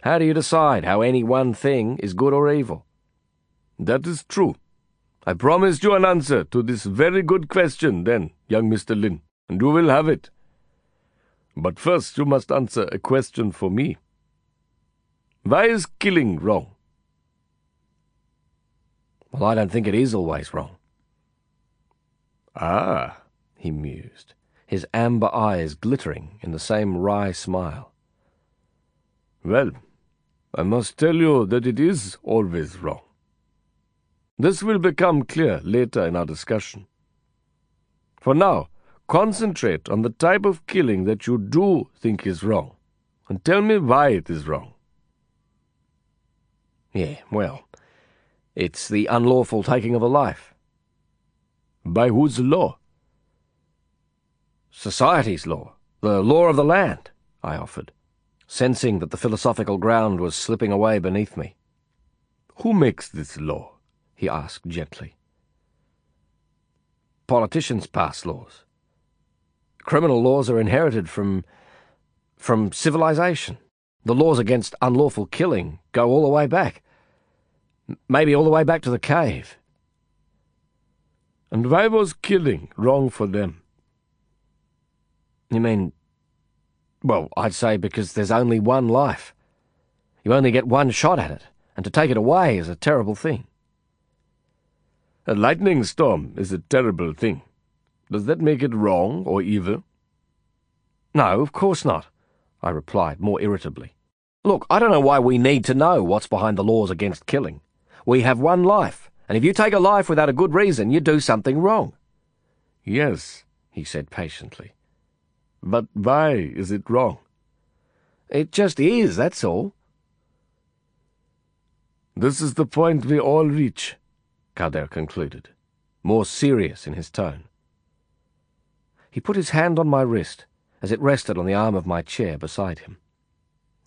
S3: How do you decide how any one thing is good or evil?
S2: That is true. I promised you an answer to this very good question then, young Mr. Lin, and you will have it. But first you must answer a question for me. Why is killing wrong?
S3: Well, I don't think it is always wrong.
S2: Ah,
S3: he mused, his amber eyes glittering in the same wry smile.
S2: Well, I must tell you that it is always wrong. This will become clear later in our discussion. For now, concentrate on the type of killing that you do think is wrong, and tell me why it is wrong.
S3: Yeah, well, it's the unlawful taking of a life.
S2: By whose law?
S3: Society's law, the law of the land, I offered, sensing that the philosophical ground was slipping away beneath me.
S2: Who makes this law?
S3: he asked gently. Politicians pass laws. Criminal laws are inherited from from civilization. The laws against unlawful killing go all the way back. Maybe all the way back to the cave.
S2: And why was killing wrong for them?
S3: You mean, well, I'd say because there's only one life. You only get one shot at it, and to take it away is a terrible thing.
S2: A lightning storm is a terrible thing. Does that make it wrong or evil?
S3: No, of course not, I replied more irritably. Look, I don't know why we need to know what's behind the laws against killing. We have one life, and if you take a life without a good reason, you do something wrong.
S2: Yes, he said patiently. But why is it wrong?
S3: It just is, that's all.
S2: This is the point we all reach, Kader concluded, more serious in his tone.
S3: He put his hand on my wrist as it rested on the arm of my chair beside him,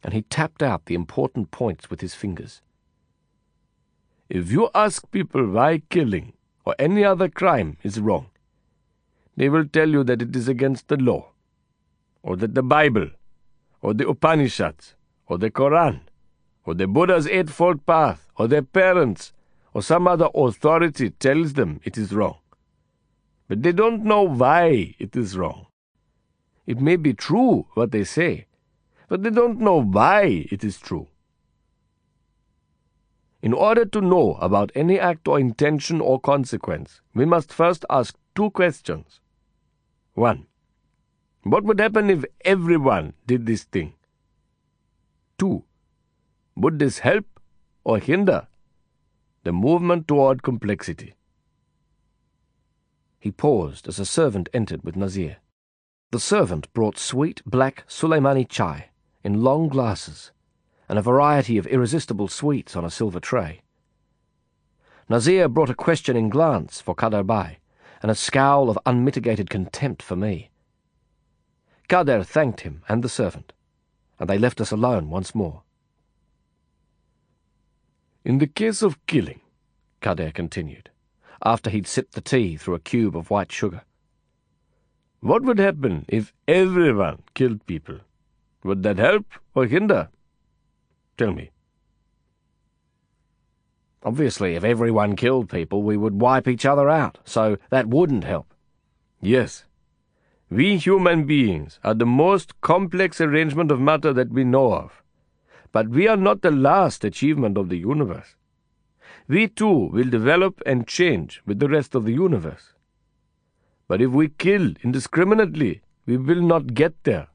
S3: and he tapped out the important points with his fingers.
S2: If you ask people why killing or any other crime is wrong, they will tell you that it is against the law, or that the Bible, or the Upanishads, or the Koran, or the Buddha's Eightfold Path, or their parents, or some other authority tells them it is wrong. But they don't know why it is wrong. It may be true what they say, but they don't know why it is true. In order to know about any act or intention or consequence, we must first ask two questions. 1. What would happen if everyone did this thing? 2. Would this help or hinder the movement toward complexity.
S3: He paused as a servant entered with Nazir. The servant brought sweet black Suleimani chai in long glasses and a variety of irresistible sweets on a silver tray. Nazir brought a questioning glance for Kader Bhai and a scowl of unmitigated contempt for me. Kader thanked him and the servant, and they left us alone once more.
S2: In the case of killing, Kader continued,
S3: after he'd sipped the tea through a cube of white sugar.
S2: What would happen if everyone killed people? Would that help or hinder? Tell me.
S3: Obviously, if everyone killed people, we would wipe each other out, so that wouldn't help.
S2: Yes. We human beings are the most complex arrangement of matter that we know of. But we are not the last achievement of the universe. We too will develop and change with the rest of the universe. But if we kill indiscriminately, we will not get there.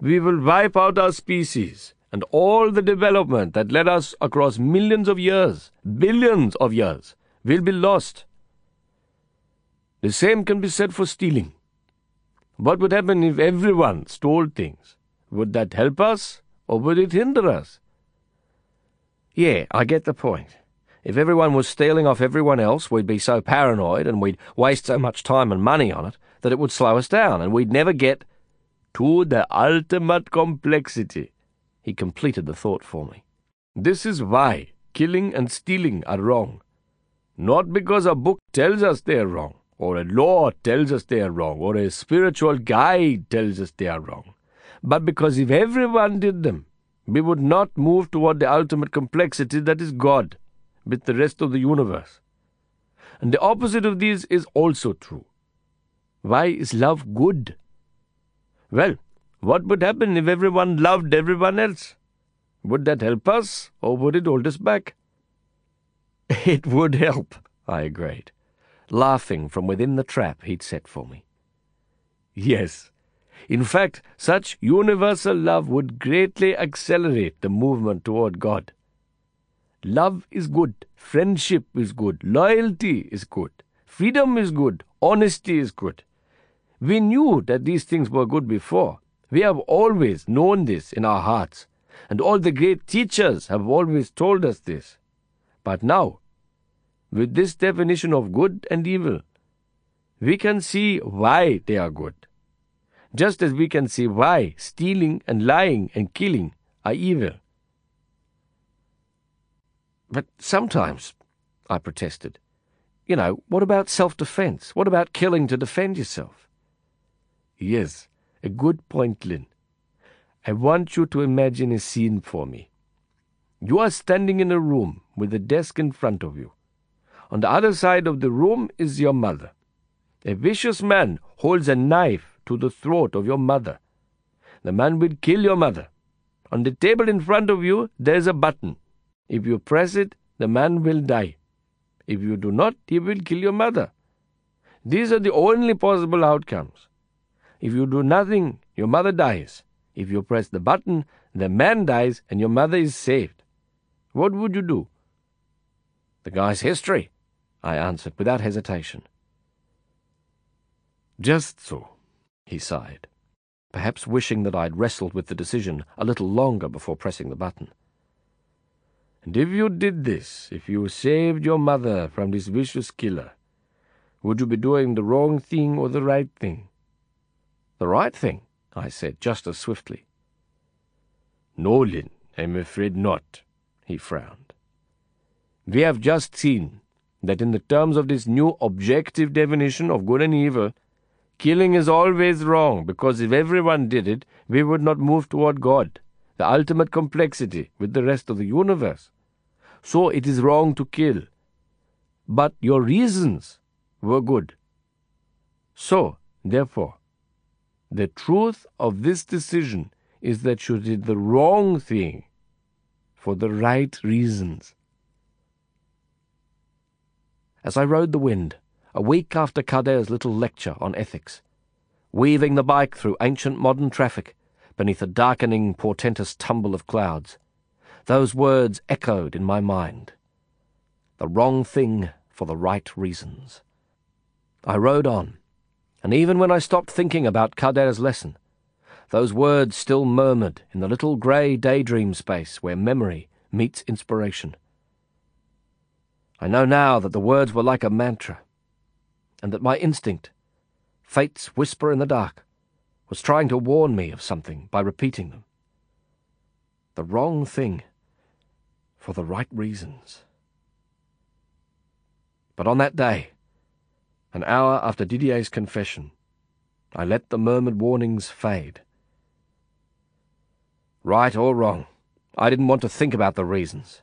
S2: We will wipe out our species and all the development that led us across millions of years, billions of years, will be lost. The same can be said for stealing. What would happen if everyone stole things? Would that help us or would it hinder us?
S3: Yeah, I get the point. If everyone was stealing off everyone else, we'd be so paranoid and we'd waste so much time and money on it that it would slow us down and we'd never get
S2: to the ultimate complexity.
S3: He completed the thought for me.
S2: This is why killing and stealing are wrong. Not because a book tells us they are wrong, or a law tells us they are wrong, or a spiritual guide tells us they are wrong, but because if everyone did them, we would not move toward the ultimate complexity that is God, with the rest of the universe. And the opposite of this is also true. Why is love good? Well, what would happen if everyone loved everyone else? Would that help us, or would it hold us back?
S3: It would help, I agreed, laughing from within the trap he'd set for me.
S2: Yes. In fact, such universal love would greatly accelerate the movement toward God. Love is good, friendship is good, loyalty is good, freedom is good, honesty is good. We knew that these things were good before. We have always known this in our hearts, and all the great teachers have always told us this. But now, with this definition of good and evil, we can see why they are good, just as we can see why stealing and lying and killing are evil.
S3: But sometimes, I protested, you know, what about self defense? What about killing to defend yourself?
S2: Yes, a good point, Lin. I want you to imagine a scene for me. You are standing in a room with a desk in front of you. On the other side of the room is your mother. A vicious man holds a knife to the throat of your mother. The man will kill your mother. On the table in front of you, there is a button. If you press it, the man will die. If you do not, he will kill your mother. These are the only possible outcomes. If you do nothing, your mother dies. If you press the button, the man dies and your mother is saved. What would you do?
S3: The guy's history, I answered without hesitation.
S2: Just so,
S3: he sighed, perhaps wishing that I'd wrestled with the decision a little longer before pressing the button.
S2: And if you did this, if you saved your mother from this vicious killer, would you be doing the wrong thing or the right thing?
S3: The right thing, I said just as swiftly.
S2: No, Lin, I'm afraid not, he frowned. We have just seen that in the terms of this new objective definition of good and evil, killing is always wrong because if everyone did it, we would not move toward God, the ultimate complexity with the rest of the universe. So it is wrong to kill. But your reasons were good. So, therefore, the truth of this decision is that you did the wrong thing for the right reasons.
S3: As I rode the wind, a week after Kader's little lecture on ethics, weaving the bike through ancient modern traffic beneath a darkening, portentous tumble of clouds, those words echoed in my mind. The wrong thing for the right reasons. I rode on and even when I stopped thinking about Kader's lesson, those words still murmured in the little grey daydream space where memory meets inspiration. I know now that the words were like a mantra, and that my instinct, fate's whisper in the dark, was trying to warn me of something by repeating them. The wrong thing for the right reasons. But on that day, an hour after Didier's confession, I let the murmured warnings fade. Right or wrong, I didn't want to think about the reasons.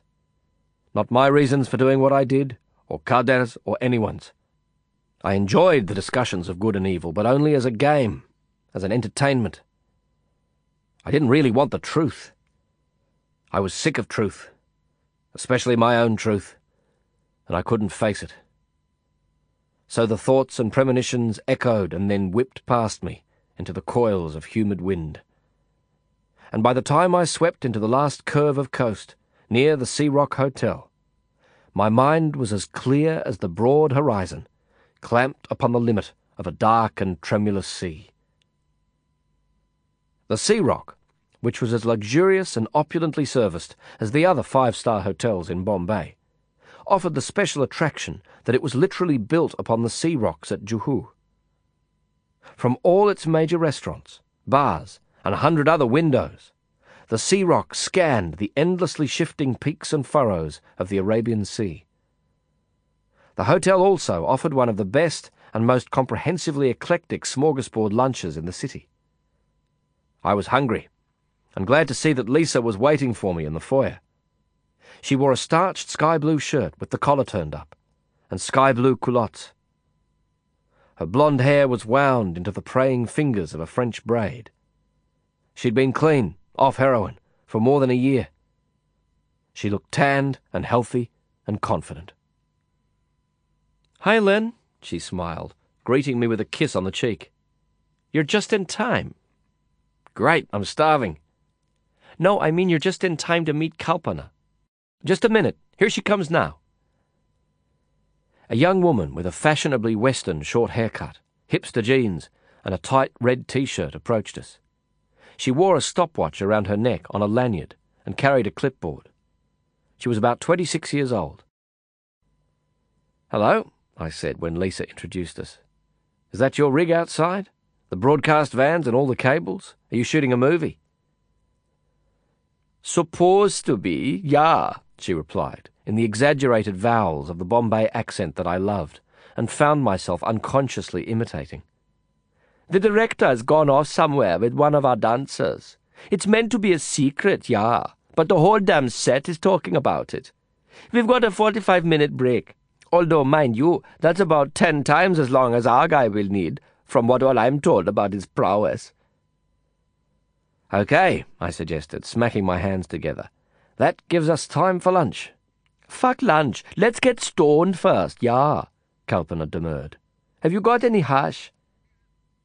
S3: Not my reasons for doing what I did, or Kader's, or anyone's. I enjoyed the discussions of good and evil, but only as a game, as an entertainment. I didn't really want the truth. I was sick of truth, especially my own truth, and I couldn't face it. So the thoughts and premonitions echoed and then whipped past me into the coils of humid wind. And by the time I swept into the last curve of coast, near the Sea Rock Hotel, my mind was as clear as the broad horizon, clamped upon the limit of a dark and tremulous sea. The Sea Rock, which was as luxurious and opulently serviced as the other five-star hotels in Bombay, offered the special attraction that it was literally built upon the sea rocks at Juhu. From all its major restaurants, bars, and a hundred other windows, the sea rock scanned the endlessly shifting peaks and furrows of the Arabian Sea. The hotel also offered one of the best and most comprehensively eclectic smorgasbord lunches in the city. I was hungry, and glad to see that Lisa was waiting for me in the foyer. She wore a starched sky blue shirt with the collar turned up, and sky blue culottes. Her blonde hair was wound into the praying fingers of a French braid. She'd been clean, off heroin, for more than a year. She looked tanned and healthy and confident.
S1: Hi, Lin, she smiled, greeting me with a kiss on the cheek. You're just in time.
S3: Great, I'm starving.
S1: No, I mean you're just in time to meet Kalpana. Just a minute. Here she comes now.
S3: A young woman with a fashionably Western short haircut, hipster jeans, and a tight red t-shirt approached us. She wore a stopwatch around her neck on a lanyard and carried a clipboard. She was about 26 years old. Hello, I said when Lisa introduced us. Is that your rig outside? The broadcast vans and all the cables? Are you shooting a movie?
S1: Supposed to be, yeah,
S3: she replied, in the exaggerated vowels of the Bombay accent that I loved, and found myself unconsciously imitating.
S1: The director has gone off somewhere with one of our dancers. It's meant to be a secret, yeah, but the whole damn set is talking about it. We've got a 45 minute break. Although, mind you, that's about ten times as long as our guy will need, from what all I'm told about his prowess.
S3: Okay, I suggested, smacking my hands together. That gives us time for lunch.
S1: Fuck lunch. Let's get stoned first, yeah, Kalpana demurred. Have you got any hash?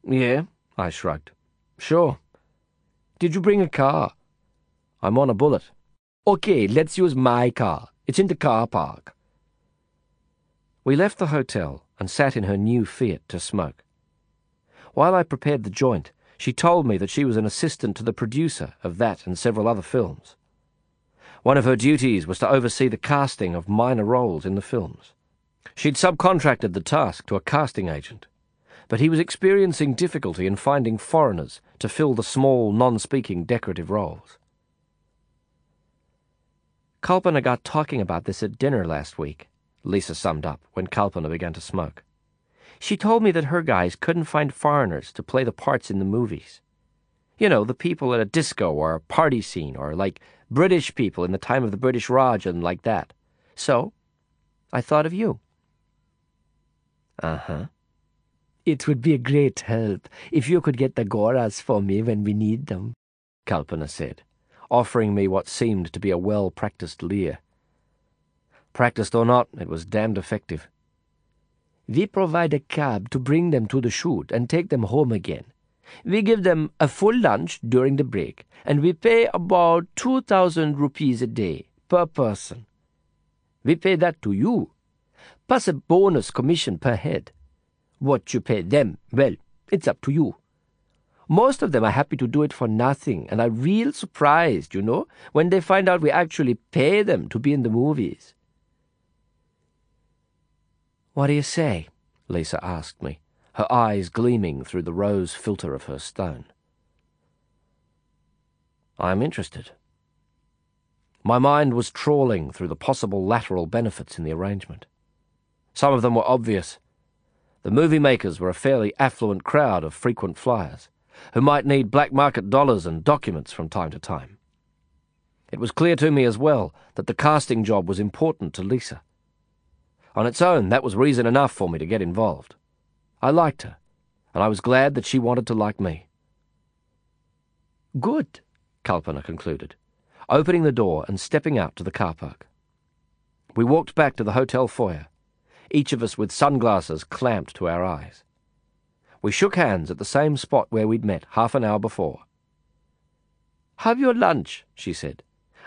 S3: Yeah, I shrugged. Sure.
S1: Did you bring a car?
S3: I'm on a bullet.
S1: Okay, let's use my car. It's in the car park.
S3: We left the hotel and sat in her new Fiat to smoke. While I prepared the joint, she told me that she was an assistant to the producer of that and several other films. One of her duties was to oversee the casting of minor roles in the films. She'd subcontracted the task to a casting agent, but he was experiencing difficulty in finding foreigners to fill the small, non-speaking decorative roles. Kalpana got talking about this at dinner last week, Lisa summed up when Kalpana began to smoke. She told me that her guys couldn't find foreigners to play the parts in the movies. You know, the people at a disco or a party scene, or like British people in the time of the British Raj and like that. So, I thought of you.
S1: Uh-huh. It would be a great help if you could get the Goras for me when we need them, Kalpana said, offering me what seemed to be a well-practiced leer.
S3: Practiced or not, it was damned effective.
S1: We provide a cab to bring them to the shoot and take them home again. We give them a full lunch during the break, and we pay about 2,000 rupees a day per person. We pay that to you, plus a bonus commission per head. What you pay them, well, it's up to you. Most of them are happy to do it for nothing and are real surprised, you know, when they find out we actually pay them to be in the movies.
S3: What do you say? Lisa asked me her eyes gleaming through the rose filter of her stone. I'm interested. My mind was trawling through the possible lateral benefits in the arrangement. Some of them were obvious. The movie makers were a fairly affluent crowd of frequent flyers, who might need black market dollars and documents from time to time. It was clear to me as well that the casting job was important to Lisa. On its own, that was reason enough for me to get involved. I liked her, and I was glad that she wanted to like me. Good, Kalpana concluded, opening the door and stepping out to the car park. We walked back to the hotel foyer, each of us with sunglasses clamped to our eyes. We shook hands at the same spot where we'd met half an hour before. Have your lunch, she said.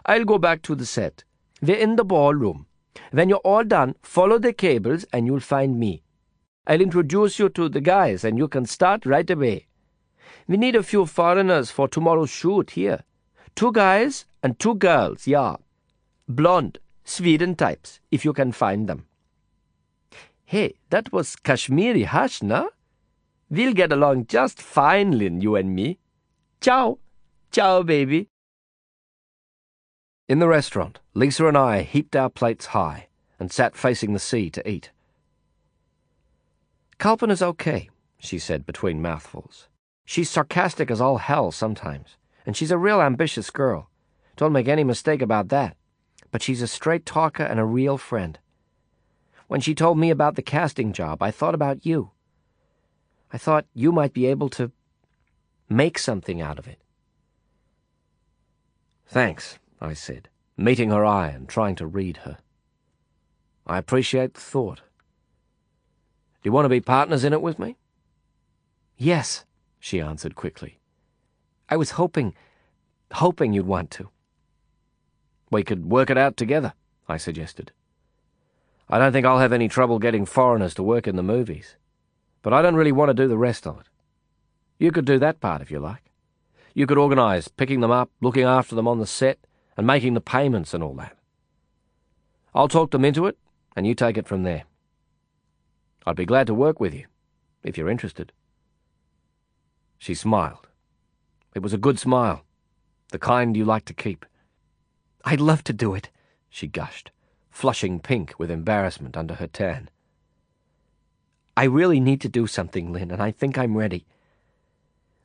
S3: I'll go back to the set. We're in the ballroom. When you're all done, follow the cables and you'll find me. I'll introduce you to the guys and you can start right away. We need a few foreigners for tomorrow's shoot here. Two guys and two girls, yeah. Blonde, Sweden types, if you can find them. Hey, that was Kashmiri hash, na? We'll get along just fine, Lin, you and me. Ciao. Ciao, baby. In the restaurant, Lisa and I heaped our plates high and sat facing the sea to eat. Kalpana's okay, she said between mouthfuls. She's sarcastic as all hell sometimes, and she's a real ambitious girl. Don't make any mistake about that. But she's a straight talker and a real friend. When she told me about the casting job, I thought about you. I thought you might be able to make something out of it. Thanks, I said, meeting her eye and trying to read her. I appreciate the thought. Do you want to be partners in it with me? Yes, she answered quickly. I was hoping, hoping you'd want to. We could work it out together, I suggested. I don't think I'll have any trouble getting foreigners to work in the movies, but I don't really want to do the rest of it. You could do that part if you like. You could organise picking them up, looking after them on the set, and making the payments and all that. I'll talk them into it, and you take it from there. I'd be glad to work with you, if you're interested. She smiled. It was a good smile, the kind you like to keep. I'd love to do it, she gushed, flushing pink with embarrassment under her tan. I really need to do something, Lin, and I think I'm ready.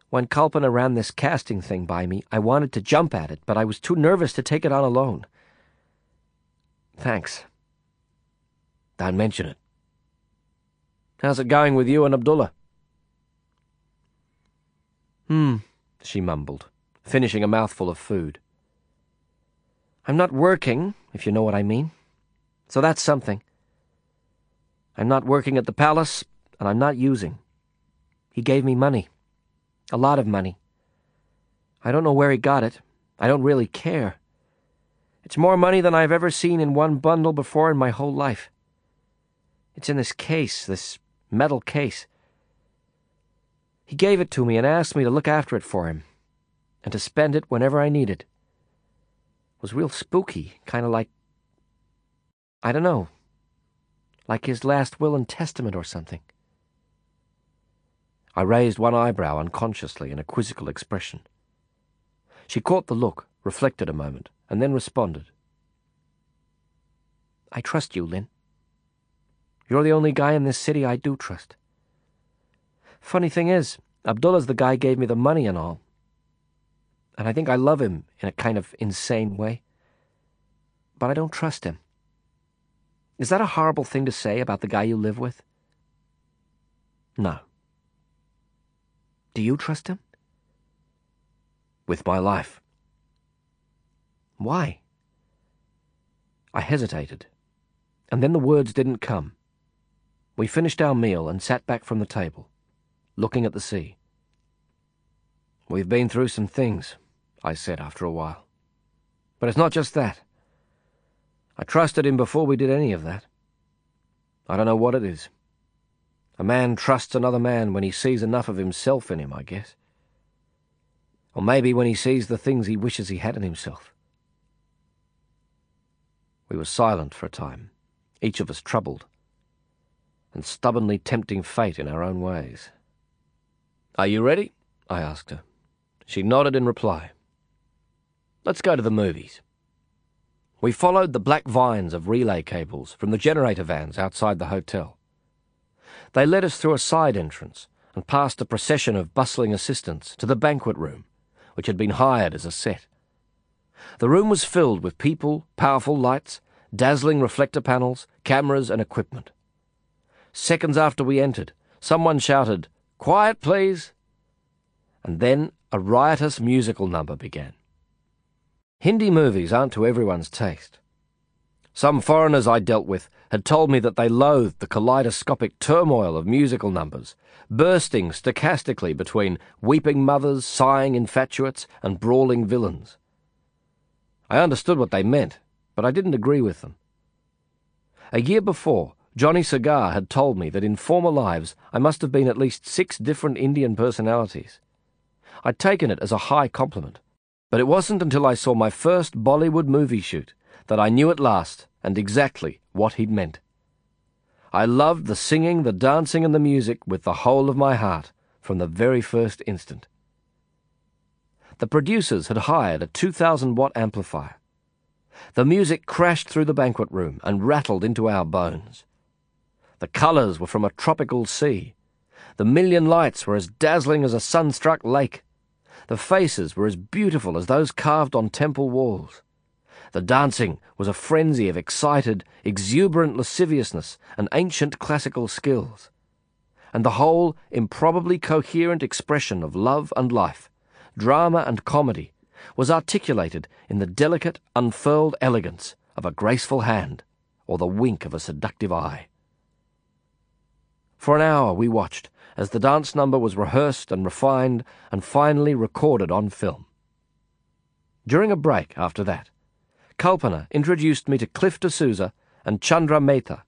S3: When Kalpana ran this casting thing by me, I wanted to jump at it, but I was too nervous to take it on alone. Thanks. Don't mention it. How's it going with you and Abdullah? Hmm, she mumbled, finishing a mouthful of food. I'm not working, if you know what I mean. So that's something. I'm not working at the palace, and I'm not using. He gave me money. A lot of money. I don't know where he got it. I don't really care. It's more money than I've ever seen in one bundle before in my whole life. It's in this case, this metal case. He gave it to me and asked me to look after it for him, and to spend it whenever I needed. It was real spooky, kind of like. I don't know. Like his last will and testament or something. I raised one eyebrow unconsciously in a quizzical expression. She caught the look, reflected a moment, and then responded. I trust you, Lin. You're the only guy in this city I do trust. Funny thing is, Abdullah's the guy gave me the money and all. And I think I love him in a kind of insane way. But I don't trust him. Is that a horrible thing to say about the guy you live with? No. Do you trust him? With my life. Why? I hesitated, and then the words didn't come. We finished our meal and sat back from the table looking at the sea. We've been through some things, I said after a while. But it's not just that. I trusted him before we did any of that. I don't know what it is. A man trusts another man when he sees enough of himself in him, I guess. Or maybe when he sees the things he wishes he had in himself. We were silent for a time, each of us troubled, and stubbornly tempting fate in our own ways. Are you ready? I asked her. She nodded in reply. Let's go to the movies. We followed the black vines of relay cables from the generator vans outside the hotel. They led us through a side entrance and past a procession of bustling assistants to the banquet room, which had been hired as a set. The room was filled with people, powerful lights, dazzling reflector panels, cameras, and equipment. Seconds after we entered, someone shouted, Quiet, please! And then a riotous musical number began. Hindi movies aren't to everyone's taste. Some foreigners I dealt with had told me that they loathed the kaleidoscopic turmoil of musical numbers, bursting stochastically between weeping mothers, sighing infatuates, and brawling villains. I understood what they meant, but I didn't agree with them. A year before, Johnny Cigar had told me that in former lives I must have been at least six different Indian personalities. I'd taken it as a high compliment, but it wasn't until I saw my first Bollywood movie shoot that I knew at last and exactly what he'd meant. I loved the singing, the dancing, and the music with the whole of my heart from the very first instant. The producers had hired a 2,000 watt amplifier. The music crashed through the banquet room and rattled into our bones. The colours were from a tropical sea. The million lights were as dazzling as a sun-struck lake. The faces were as beautiful as those carved on temple walls. The dancing was a frenzy of excited, exuberant lasciviousness and ancient classical skills. And the whole improbably coherent expression of love and life, drama and comedy, was articulated in the delicate, unfurled elegance of a graceful hand or the wink of a seductive eye. For an hour we watched as the dance number was rehearsed and refined and finally recorded on film. During a break after that, Kalpana introduced me to Cliff D'Souza and Chandra Mehta,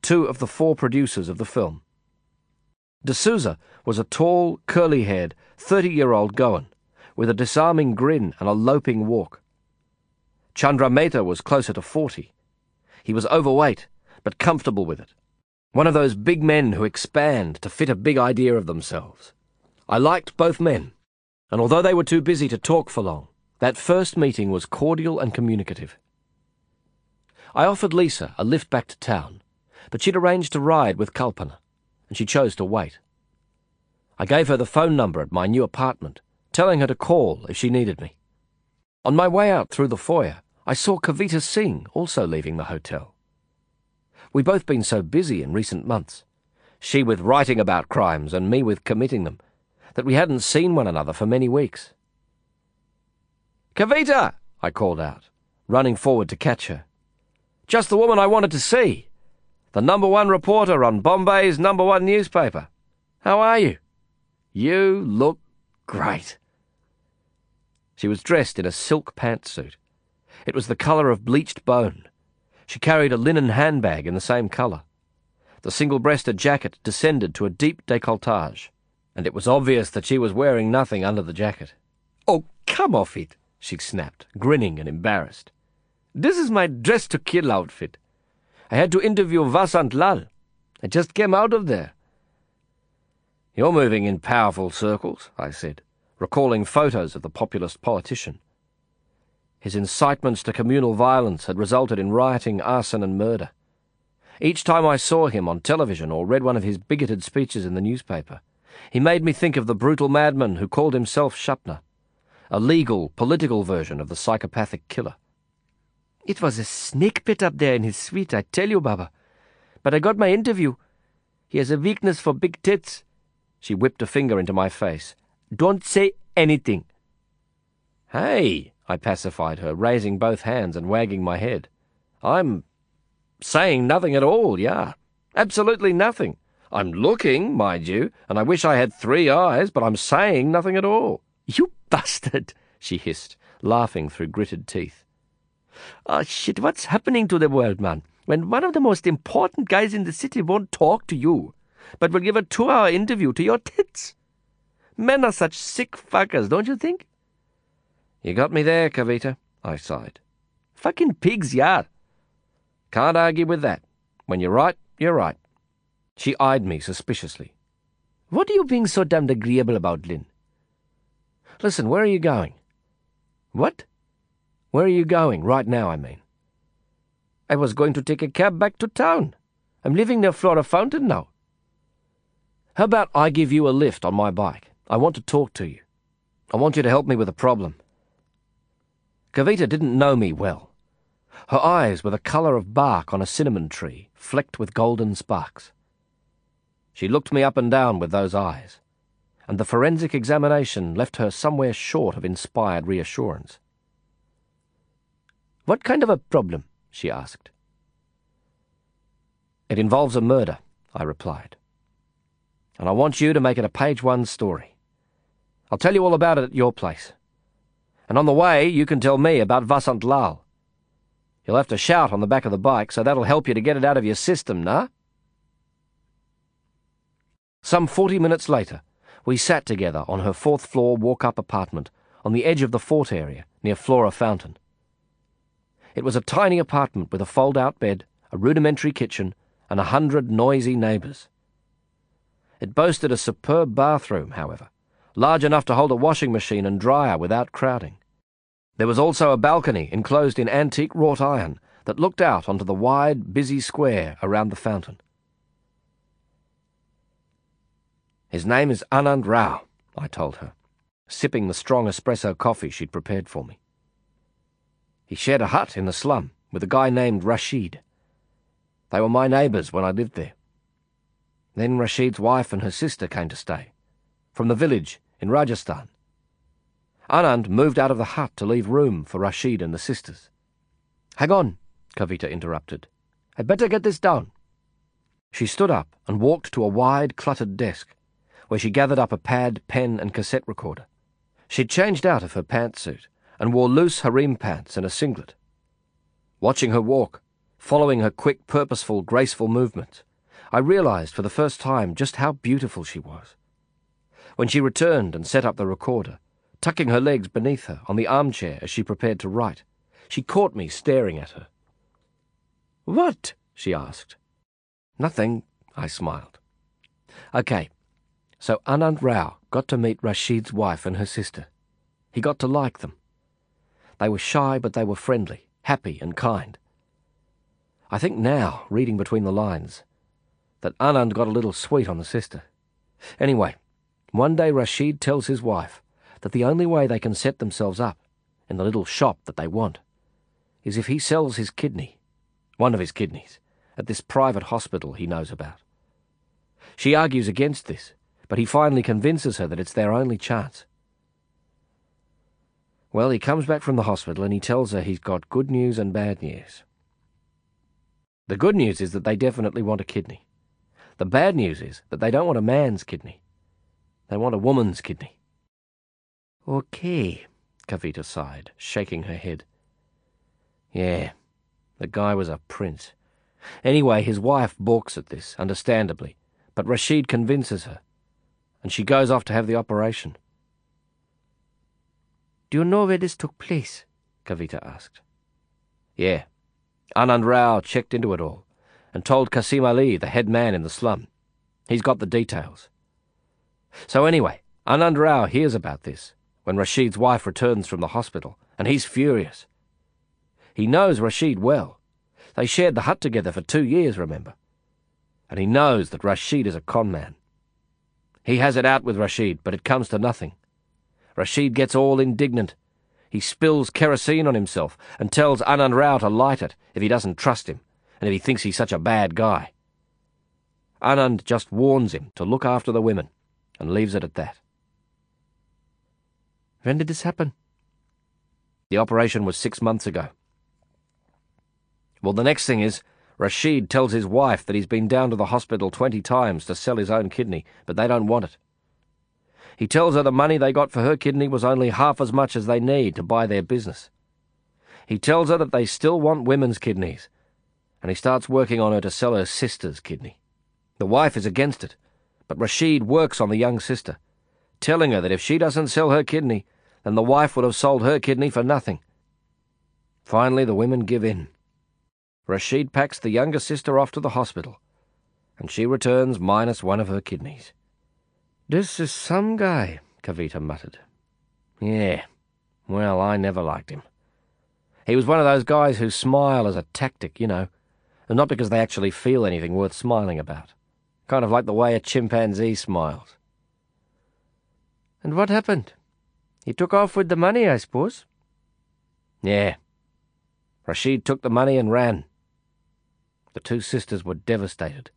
S3: two of the four producers of the film. D'Souza was a tall, curly-haired, 30-year-old Goan, with a disarming grin and a loping walk. Chandra Mehta was closer to 40. He was overweight, but comfortable with it. One of those big men who expand to fit a big idea of themselves. I liked both men, and although they were too busy to talk for long, that first meeting was cordial and communicative. I offered Lisa a lift back to town, but she'd arranged to ride with Kalpana, and she chose to wait. I gave her the phone number at my new apartment, telling her to call if she needed me. On my way out through the foyer, I saw Kavita Singh also leaving the hotel. We'd both been so busy in recent months, she with writing about crimes and me with committing them, that we hadn't seen one another for many weeks. Kavita! I called out, running forward to catch her. Just the woman I wanted to see. The number one reporter on Bombay's number one newspaper. How are you? You look great. She was dressed in a silk pantsuit. It was the colour of bleached bone. She carried a linen handbag in the same colour. The single-breasted jacket descended to a deep décolletage, and it was obvious that she was wearing nothing under the jacket. Oh, come off it! She snapped, grinning and embarrassed. This is my dress to kill outfit. I had to interview Vasant Lal. I just came out of there. You're moving in powerful circles, I said, recalling photos of the populist politician. His incitements to communal violence had resulted in rioting, arson, and murder. Each time I saw him on television or read one of his bigoted speeches in the newspaper, he made me think of the brutal madman who called himself Sapna a legal, political version of the psychopathic killer. It was a snake pit up there in his suite, I tell you, Baba. But I got my interview. He has a weakness for big tits. She whipped a finger into my face. Don't say anything. Hey, I pacified her, raising both hands and wagging my head. I'm saying nothing at all, yeah. Absolutely nothing. I'm looking, mind you, and I wish I had three eyes, but I'm saying nothing at all. You bastard, she hissed, laughing through gritted teeth. Oh, shit, what's happening to the world, man? When one of the most important guys in the city won't talk to you, but will give a two-hour interview to your tits. Men are such sick fuckers, don't you think? You got me there, Kavita, I sighed. Fucking pigs, yeah. Can't argue with that. When you're right, you're right. She eyed me suspiciously. What are you being so damned agreeable about, Lin? Listen, where are you going? What? Where are you going? Right now, I mean. I was going to take a cab back to town. I'm living near Flora Fountain now. How about I give you a lift on my bike? I want to talk to you. I want you to help me with a problem. Kavita didn't know me well. Her eyes were the colour of bark on a cinnamon tree, flecked with golden sparks. She looked me up and down with those eyes, and the forensic examination left her somewhere short of inspired reassurance.
S2: What kind of a problem? she asked.
S3: It involves a murder, I replied. And I want you to make it a page one story. I'll tell you all about it at your place. And on the way, you can tell me about Vasant Lal. You'll have to shout on the back of the bike, so that'll help you to get it out of your system, nah? Some forty minutes later, we sat together on her fourth floor walk up apartment on the edge of the fort area near Flora Fountain. It was a tiny apartment with a fold out bed, a rudimentary kitchen, and a hundred noisy neighbours. It boasted a superb bathroom, however, large enough to hold a washing machine and dryer without crowding. There was also a balcony enclosed in antique wrought iron that looked out onto the wide, busy square around the fountain. His name is Anand Rao, I told her, sipping the strong espresso coffee she'd prepared for me. He shared a hut in the slum with a guy named Rashid. They were my neighbours when I lived there. Then Rashid's wife and her sister came to stay, from the village in Rajasthan. Anand moved out of the hut to leave room for Rashid and the sisters.
S2: Hang on, Kavita interrupted. I'd better get this down.
S3: She stood up and walked to a wide, cluttered desk where she gathered up a pad, pen, and cassette recorder. She'd changed out of her pantsuit and wore loose harem pants and a singlet. Watching her walk, following her quick, purposeful, graceful movements, I realized for the first time just how beautiful she was. When she returned and set up the recorder, tucking her legs beneath her on the armchair as she prepared to write, she caught me staring at her.
S2: What? she asked.
S3: Nothing, I smiled. Okay, so Anand Rao got to meet Rashid's wife and her sister. He got to like them. They were shy, but they were friendly, happy, and kind. I think now, reading between the lines, that Anand got a little sweet on the sister. Anyway, one day Rashid tells his wife that the only way they can set themselves up in the little shop that they want is if he sells his kidney, one of his kidneys, at this private hospital he knows about. She argues against this, but he finally convinces her that it's their only chance. Well, he comes back from the hospital and he tells her he's got good news and bad news. The good news is that they definitely want a kidney. The bad news is that they don't want a man's kidney. They want a woman's kidney.
S2: Okay, Kavita sighed, shaking her head.
S3: Yeah, the guy was a prince. Anyway, his wife balks at this, understandably, but Rashid convinces her and she goes off to have the operation.
S2: Do you know where this took place? Kavita asked.
S3: Yeah. Anand Rao checked into it all and told Kasim Ali, the head man in the slum. He's got the details. So anyway, Anand Rao hears about this when Rashid's wife returns from the hospital, and he's furious. He knows Rashid well. They shared the hut together for two years, remember? And he knows that Rashid is a conman. He has it out with Rashid, but it comes to nothing. Rashid gets all indignant. He spills kerosene on himself and tells Anand Rao to light it if he doesn't trust him and if he thinks he's such a bad guy. Anand just warns him to look after the women and leaves it at that.
S2: When did this happen?
S3: The operation was six months ago. Well, the next thing is Rashid tells his wife that he's been down to the hospital twenty times to sell his own kidney, but they don't want it. He tells her the money they got for her kidney was only half as much as they need to buy their business. He tells her that they still want women's kidneys, and he starts working on her to sell her sister's kidney. The wife is against it, but Rashid works on the young sister, telling her that if she doesn't sell her kidney, then the wife would have sold her kidney for nothing. Finally, the women give in. Rashid packs the younger sister off to the hospital, and she returns minus one of her kidneys.
S2: This is some guy, Kavita muttered.
S3: Yeah, well, I never liked him. He was one of those guys who smile as a tactic, you know, and not because they actually feel anything worth smiling about. Kind of like the way a chimpanzee smiles.
S2: And what happened? He took off with the money, I suppose?
S3: Yeah. Rashid took the money and ran. The two sisters were devastated.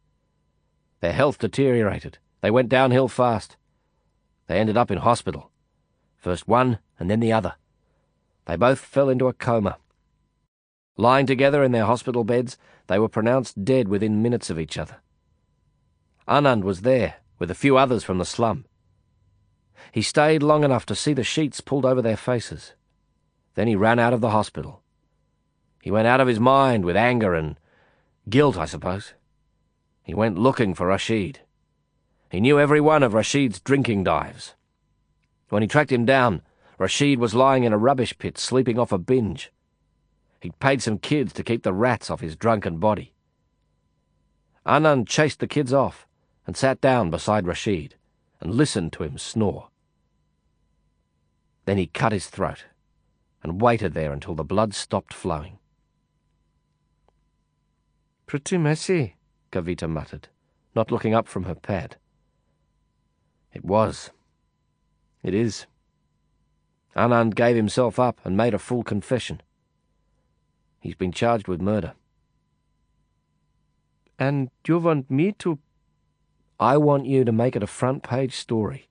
S3: Their health deteriorated. They went downhill fast. They ended up in hospital. First one and then the other. They both fell into a coma. Lying together in their hospital beds, they were pronounced dead within minutes of each other. Anand was there, with a few others from the slum. He stayed long enough to see the sheets pulled over their faces. Then he ran out of the hospital. He went out of his mind with anger and guilt, I suppose. He went looking for Rashid. He knew every one of Rashid's drinking dives. When he tracked him down, Rashid was lying in a rubbish pit sleeping off a binge. He'd paid some kids to keep the rats off his drunken body. Anand chased the kids off and sat down beside Rashid and listened to him snore. Then he cut his throat and waited there until the blood stopped flowing.
S1: Pretty messy, Kavita muttered, not looking up from her pad.
S3: It was. It is. Anand gave himself up and made a full confession. He's been charged with murder.
S1: And you want me to...
S3: I want you to make it a front-page story.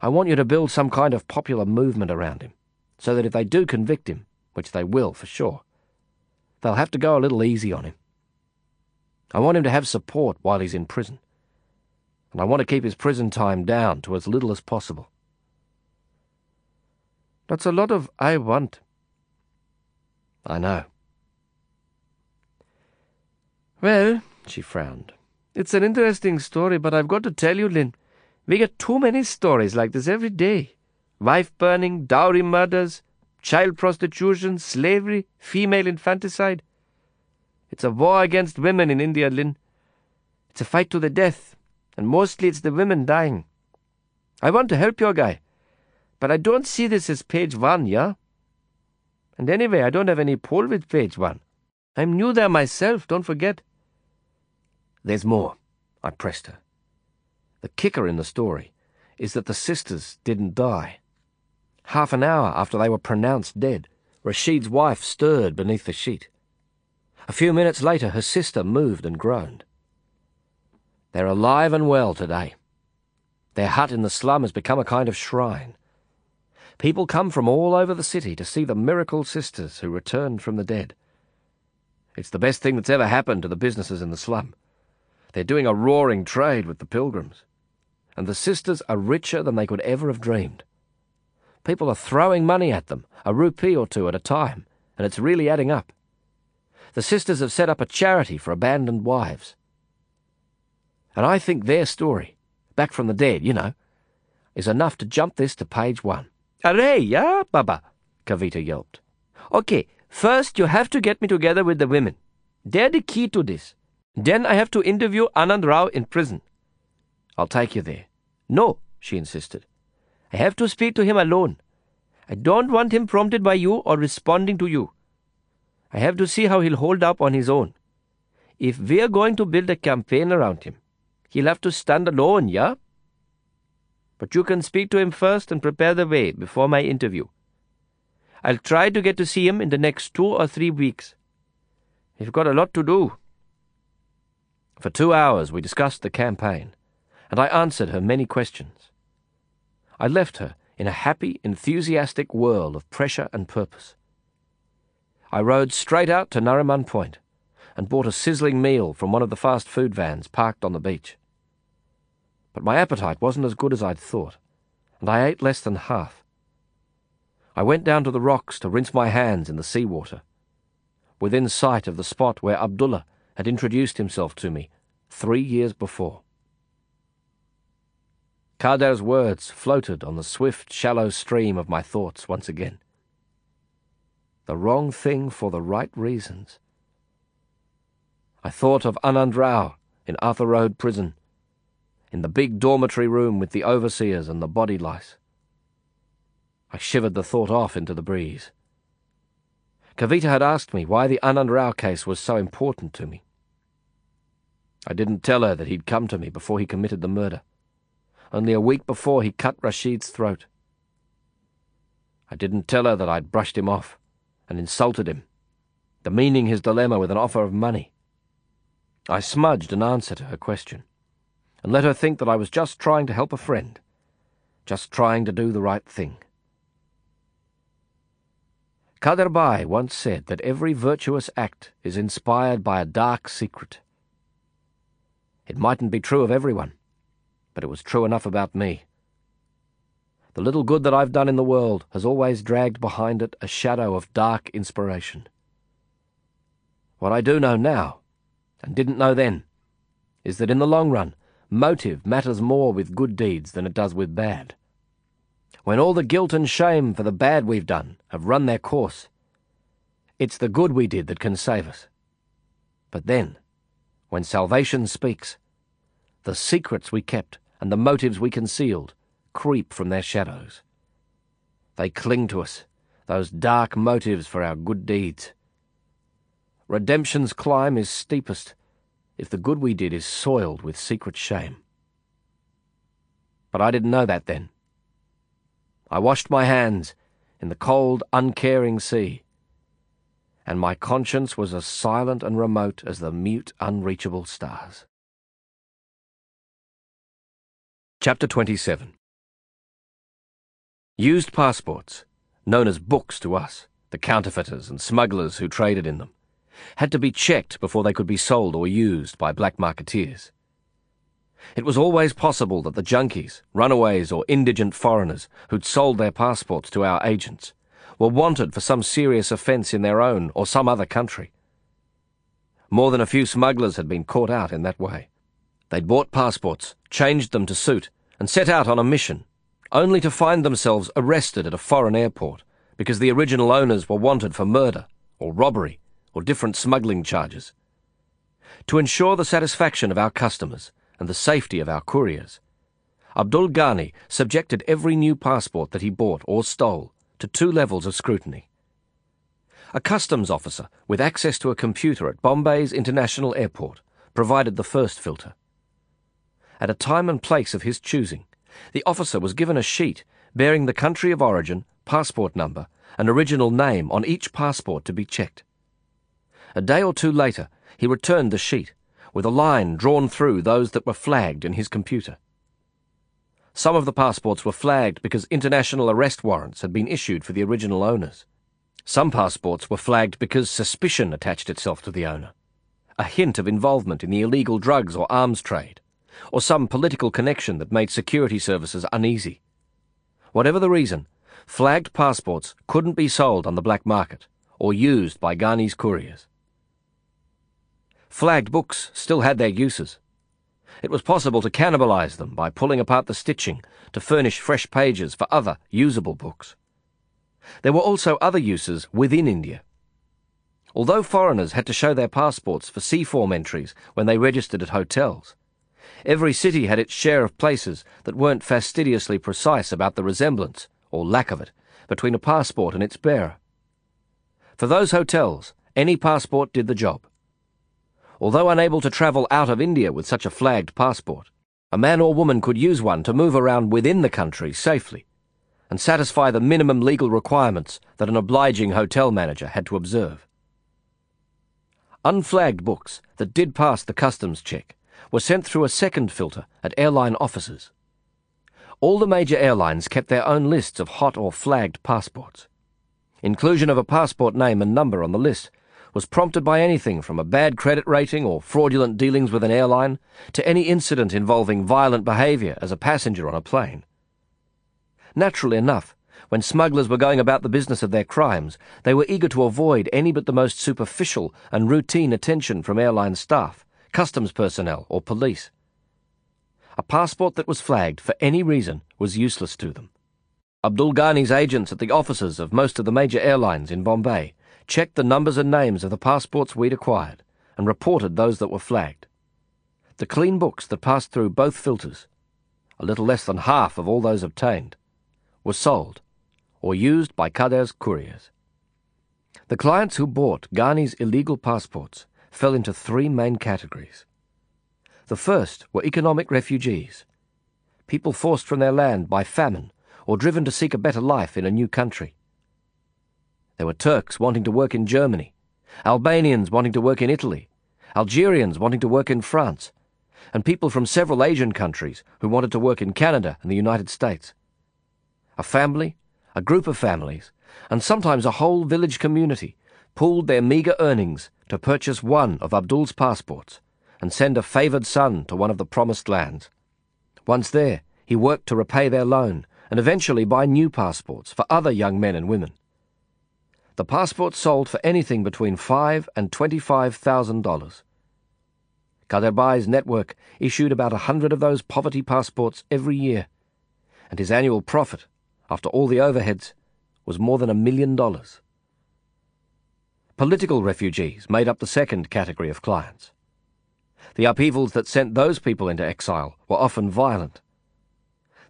S3: I want you to build some kind of popular movement around him, so that if they do convict him, which they will for sure, they'll have to go a little easy on him. I want him to have support while he's in prison. And I want to keep his prison time down to as little as possible.
S1: That's a lot of I want.
S3: I know.
S1: Well, she frowned. It's an interesting story, but I've got to tell you, Lin, we get too many stories like this every day. Wife burning, dowry murders, child prostitution, slavery, female infanticide. It's a war against women in India, Lin. It's a fight to the death, and mostly it's the women dying. I want to help your guy. But I don't see this as page one, yeah? And anyway, I don't have any pull with page one. I'm new there myself, don't forget.
S3: There's more, I pressed her. The kicker in the story is that the sisters didn't die. Half an hour after they were pronounced dead, Rashid's wife stirred beneath the sheet. A few minutes later, her sister moved and groaned. They're alive and well today. Their hut in the slum has become a kind of shrine. People come from all over the city to see the miracle sisters who returned from the dead. It's the best thing that's ever happened to the businesses in the slum. They're doing a roaring trade with the pilgrims. And the sisters are richer than they could ever have dreamed. People are throwing money at them, a rupee or two at a time, and it's really adding up. The sisters have set up a charity for abandoned wives. And I think their story, back from the dead, you know, is enough to jump this to page one.
S1: Arre, yeah, Baba, Kavita yelped. Okay, first you have to get me together with the women. They're the key to this. Then I have to interview Anand Rao in prison.
S3: I'll take you there.
S1: No, she insisted. I have to speak to him alone. I don't want him prompted by you or responding to you. I have to see how he'll hold up on his own. If we're going to build a campaign around him, he'll have to stand alone, yeah? but you can speak to him first and prepare the way before my interview. I'll try to get to see him in the next two or three weeks. He's got a lot to do.
S3: For two hours we discussed the campaign, and I answered her many questions. I left her in a happy, enthusiastic whirl of pressure and purpose. I rode straight out to Nariman Point and bought a sizzling meal from one of the fast food vans parked on the beach but my appetite wasn't as good as I'd thought, and I ate less than half. I went down to the rocks to rinse my hands in the seawater, within sight of the spot where Abdullah had introduced himself to me three years before. Kader's words floated on the swift, shallow stream of my thoughts once again. The wrong thing for the right reasons. I thought of Anand Rao in Arthur Road Prison, in the big dormitory room with the overseers and the body lice. I shivered the thought off into the breeze. Kavita had asked me why the Anand Rao case was so important to me. I didn't tell her that he'd come to me before he committed the murder. Only a week before he cut Rashid's throat. I didn't tell her that I'd brushed him off and insulted him, demeaning his dilemma with an offer of money. I smudged an answer to her question. and let her think that I was just trying to help a friend, just trying to do the right thing. Kader Bhai once said that every virtuous act is inspired by a dark secret. It mightn't be true of everyone, but it was true enough about me. The little good that I've done in the world has always dragged behind it a shadow of dark inspiration. What I do know now, and didn't know then, is that in the long run, motive matters more with good deeds than it does with bad. When all the guilt and shame for the bad we've done have run their course, it's the good we did that can save us. But then, when salvation speaks, the secrets we kept and the motives we concealed creep from their shadows. They cling to us, those dark motives for our good deeds. Redemption's climb is steepest if the good we did is soiled with secret shame. But I didn't know that then. I washed my hands in the cold, uncaring sea, and my conscience was as silent and remote as the mute, unreachable stars. Chapter 27 Used passports, known as books to us, the counterfeiters and smugglers who traded in them, had to be checked before they could be sold or used by black marketeers. It was always possible that the junkies, runaways, or indigent foreigners who'd sold their passports to our agents were wanted for some serious offence in their own or some other country. More than a few smugglers had been caught out in that way. They'd bought passports, changed them to suit, and set out on a mission, only to find themselves arrested at a foreign airport because the original owners were wanted for murder, or robbery, or different smuggling charges. To ensure the satisfaction of our customers and the safety of our couriers, Abdul Ghani subjected every new passport that he bought or stole to two levels of scrutiny. A customs officer with access to a computer at Bombay's International Airport provided the first filter. At a time and place of his choosing, the officer was given a sheet bearing the country of origin, passport number, and original name on each passport to be checked. A day or two later, he returned the sheet, with a line drawn through those that were flagged in his computer. Some of the passports were flagged because international arrest warrants had been issued for the original owners. Some passports were flagged because suspicion attached itself to the owner, a hint of involvement in the illegal drugs or arms trade, or some political connection that made security services uneasy. Whatever the reason, flagged passports couldn't be sold on the black market or used by Ghani's couriers. Flagged books still had their uses. It was possible to cannibalize them by pulling apart the stitching to furnish fresh pages for other usable books. There were also other uses within India. Although foreigners had to show their passports for C-form entries when they registered at hotels, every city had its share of places that weren't fastidiously precise about the resemblance, or lack of it, between a passport and its bearer. For those hotels, any passport did the job although unable to travel out of India with such a flagged passport. A man or woman could use one to move around within the country safely and satisfy the minimum legal requirements that an obliging hotel manager had to observe. Unflagged books that did pass the customs check were sent through a second filter at airline offices. All the major airlines kept their own lists of hot or flagged passports. Inclusion of a passport name and number on the list was prompted by anything from a bad credit rating or fraudulent dealings with an airline to any incident involving violent behaviour as a passenger on a plane. Naturally enough, when smugglers were going about the business of their crimes, they were eager to avoid any but the most superficial and routine attention from airline staff, customs personnel, or police. A passport that was flagged for any reason was useless to them. Abdul Ghani's agents at the offices of most of the major airlines in Bombay checked the numbers and names of the passports we'd acquired, and reported those that were flagged. The clean books that passed through both filters, a little less than half of all those obtained, were sold or used by Kader's couriers. The clients who bought Ghani's illegal passports fell into three main categories. The first were economic refugees, people forced from their land by famine or driven to seek a better life in a new country. There were Turks wanting to work in Germany, Albanians wanting to work in Italy, Algerians wanting to work in France, and people from several Asian countries who wanted to work in Canada and the United States. A family, a group of families, and sometimes a whole village community pooled their meagre earnings to purchase one of Abdul's passports and send a favoured son to one of the promised lands. Once there, he worked to repay their loan and eventually buy new passports for other young men and women. The passports sold for anything between five and twenty-five thousand dollars. Kader Bhai's network issued about a hundred of those poverty passports every year, and his annual profit, after all the overheads, was more than a million dollars. Political refugees made up the second category of clients. The upheavals that sent those people into exile were often violent.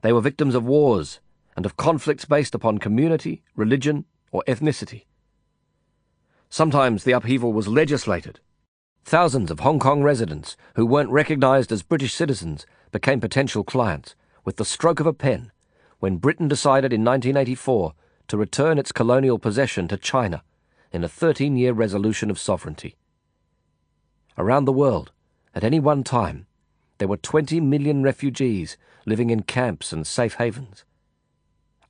S3: They were victims of wars and of conflicts based upon community, religion, or ethnicity. Sometimes the upheaval was legislated. Thousands of Hong Kong residents who weren't recognized as British citizens became potential clients with the stroke of a pen when Britain decided in 1984 to return its colonial possession to China in a 13 year resolution of sovereignty. Around the world, at any one time, there were 20 million refugees living in camps and safe havens.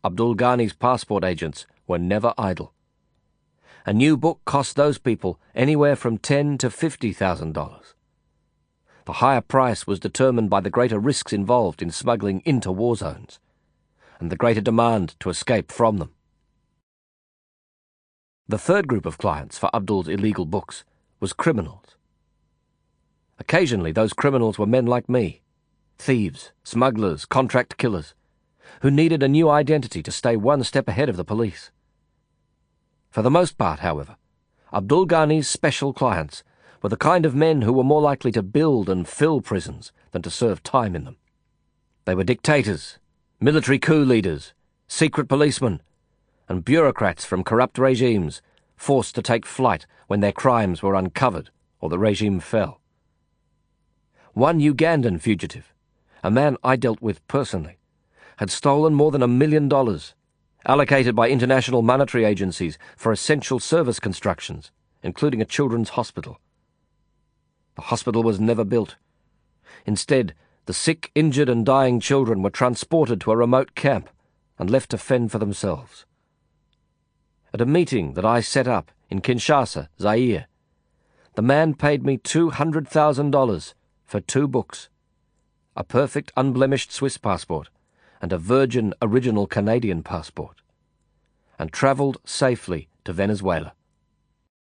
S3: Abdul Ghani's passport agents were never idle. A new book cost those people anywhere from ten to fifty thousand dollars. The higher price was determined by the greater risks involved in smuggling into war zones, and the greater demand to escape from them. The third group of clients for Abdul's illegal books was criminals. Occasionally, those criminals were men like me thieves, smugglers, contract killers who needed a new identity to stay one step ahead of the police. For the most part, however, Abdul Ghani's special clients were the kind of men who were more likely to build and fill prisons than to serve time in them. They were dictators, military coup leaders, secret policemen, and bureaucrats from corrupt regimes forced to take flight when their crimes were uncovered or the regime fell. One Ugandan fugitive, a man I dealt with personally, had stolen more than a million dollars, allocated by international monetary agencies for essential service constructions, including a children's hospital. The hospital was never built. Instead, the sick, injured, and dying children were transported to a remote camp and left to fend for themselves. At a meeting that I set up in Kinshasa, Zaire, the man paid me $200,000 for two books a perfect unblemished Swiss passport and a virgin original Canadian passport, and travelled safely to Venezuela.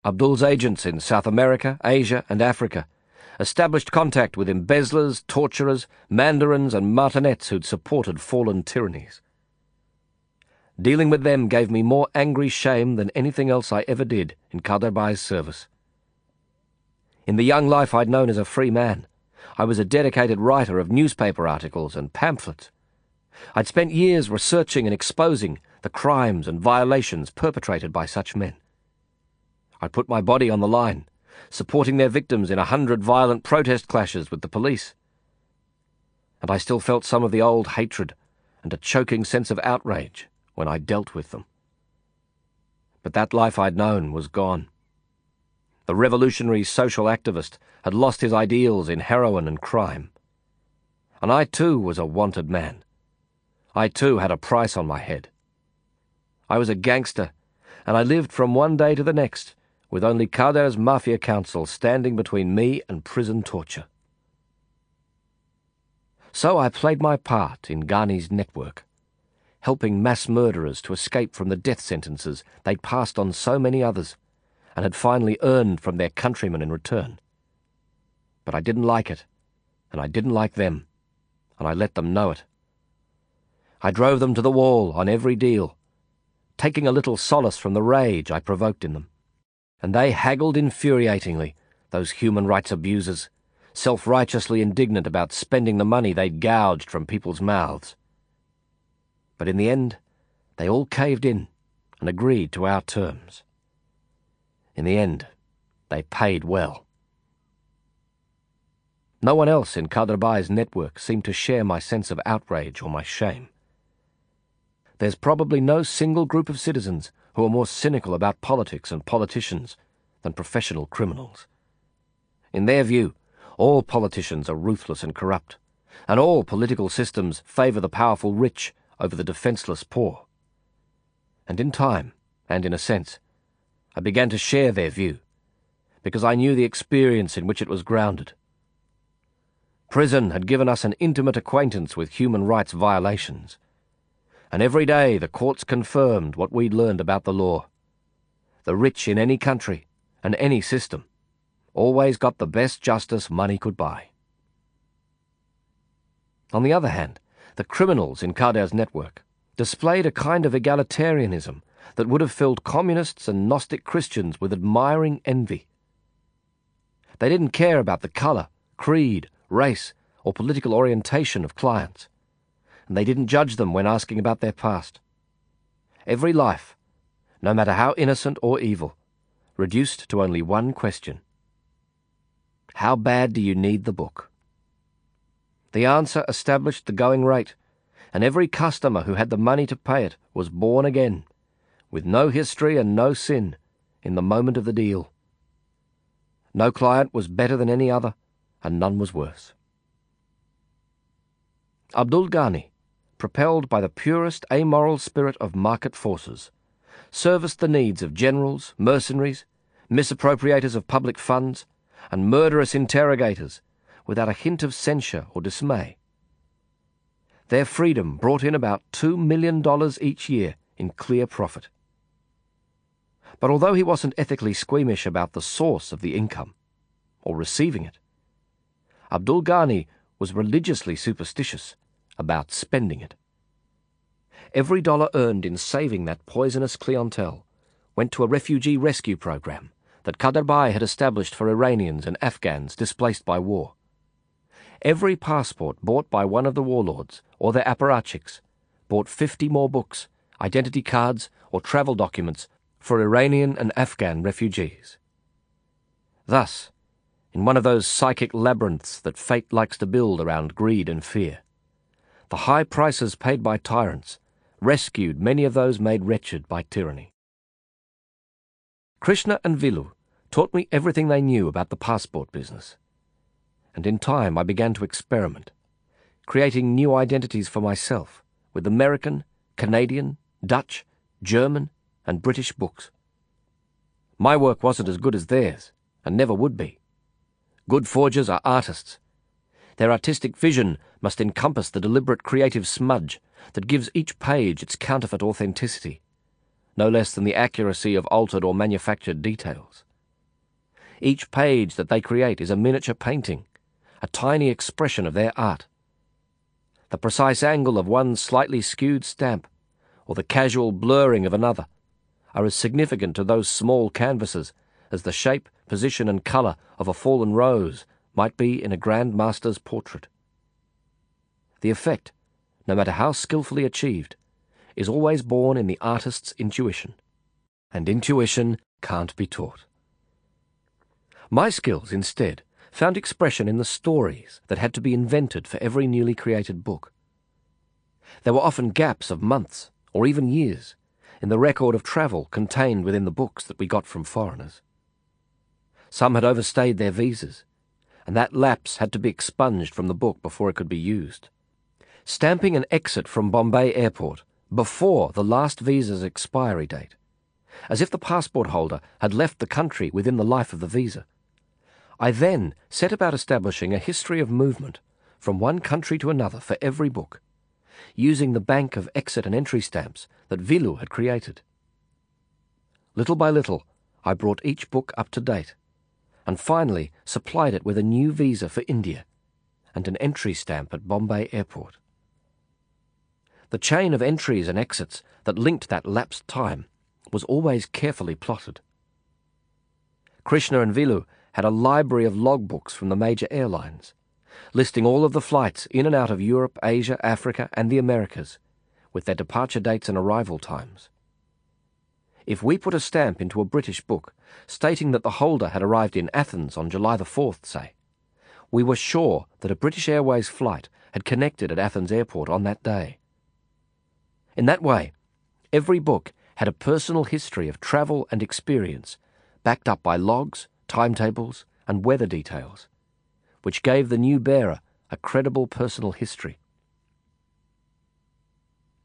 S3: Abdul's agents in South America, Asia, and Africa established contact with embezzlers, torturers, mandarins, and martinets who'd supported fallen tyrannies. Dealing with them gave me more angry shame than anything else I ever did in Kader Bhai's service. In the young life I'd known as a free man, I was a dedicated writer of newspaper articles and pamphlets. I'd spent years researching and exposing the crimes and violations perpetrated by such men. I'd put my body on the line, supporting their victims in a hundred violent protest clashes with the police. And I still felt some of the old hatred and a choking sense of outrage when I dealt with them. But that life I'd known was gone. The revolutionary social activist had lost his ideals in heroin and crime. And I too was a wanted man. I too had a price on my head. I was a gangster, and I lived from one day to the next with only Kader's Mafia Council standing between me and prison torture. So I played my part in Ghani's network, helping mass murderers to escape from the death sentences they'd passed on so many others and had finally earned from their countrymen in return. But I didn't like it, and I didn't like them, and I let them know it. I drove them to the wall on every deal, taking a little solace from the rage I provoked in them. And they haggled infuriatingly, those human rights abusers, self righteously indignant about spending the money they'd gouged from people's mouths. But in the end, they all caved in and agreed to our terms. In the end, they paid well. No one else in Kader Bhai's network seemed to share my sense of outrage or my shame. There's probably no single group of citizens who are more cynical about politics and politicians than professional criminals. In their view, All politicians are ruthless and corrupt, and all political systems favour the powerful rich over the defenceless poor. And in time, and in a sense, I began to share their view, because I knew the experience in which it was grounded. Prison had given us an intimate acquaintance with human rights violations, and every day the courts confirmed what we'd learned about the law. The rich in any country and any system always got the best justice money could buy. On the other hand, the criminals in Kader's network displayed a kind of egalitarianism that would have filled communists and Gnostic Christians with admiring envy. They didn't care about the colour, creed, race, or political orientation of clients, and they didn't judge them when asking about their past. Every life, no matter how innocent or evil, reduced to only one question How bad do you need the book? The answer established the going rate, and every customer who had the money to pay it was born again, with no history and no sin, in the moment of the deal. No client was better than any other, and none was worse. Abdul Ghani, propelled by the purest amoral spirit of market forces, serviced the needs of generals, mercenaries, misappropriators of public funds, and murderous interrogators without a hint of censure or dismay. Their freedom brought in about $2 million each year in clear profit. But although he wasn't ethically squeamish about the source of the income, or receiving it, Abdul Ghani was religiously superstitious about spending it. Every dollar earned in saving that poisonous clientele went to a refugee rescue program that Kader Bhai had established for Iranians and Afghans displaced by war. Every passport bought by one of the warlords or their apparatchiks bought 50 more books, identity cards, or travel documents for Iranian and Afghan refugees. Thus, in one of those psychic labyrinths that fate likes to build around greed and fear, the high prices paid by tyrants rescued many of those made wretched by tyranny. Krishna and Vilu taught me everything they knew about the passport business and in time I began to experiment, creating new identities for myself with American, Canadian, Dutch, German, and British books. My work wasn't as good as theirs, and never would be. Good forgers are artists. Their artistic vision must encompass the deliberate creative smudge that gives each page its counterfeit authenticity, no less than the accuracy of altered or manufactured details. Each page that they create is a miniature painting, a tiny expression of their art. The precise angle of one slightly skewed stamp, or the casual blurring of another, are as significant to those small canvases as the shape, position, and colour of a fallen rose might be in a Grand Master's portrait. The effect, no matter how skilfully achieved, is always born in the artist's intuition, and intuition can't be taught. My skills, instead, found expression in the stories that had to be invented for every newly created book. There were often gaps of months, or even years, in the record of travel contained within the books that we got from foreigners. Some had overstayed their visas, and that lapse had to be expunged from the book before it could be used. Stamping an exit from Bombay Airport before the last visa's expiry date, as if the passport holder had left the country within the life of the visa, I then set about establishing a history of movement from one country to another for every book, using the bank of exit and entry stamps that Vilu had created. Little by little, I brought each book up to date, and finally supplied it with a new visa for India and an entry stamp at Bombay Airport. The chain of entries and exits that linked that lapsed time was always carefully plotted. Krishna and Vilu had a library of logbooks from the major airlines, listing all of the flights in and out of Europe, Asia, Africa, and the Americas, with their departure dates and arrival times. If we put a stamp into a British book stating that the holder had arrived in Athens on July the 4th, say, we were sure that a British Airways flight had connected at Athens airport on that day. In that way, every book had a personal history of travel and experience, backed up by logs, timetables, and weather details, which gave the new bearer a credible personal history.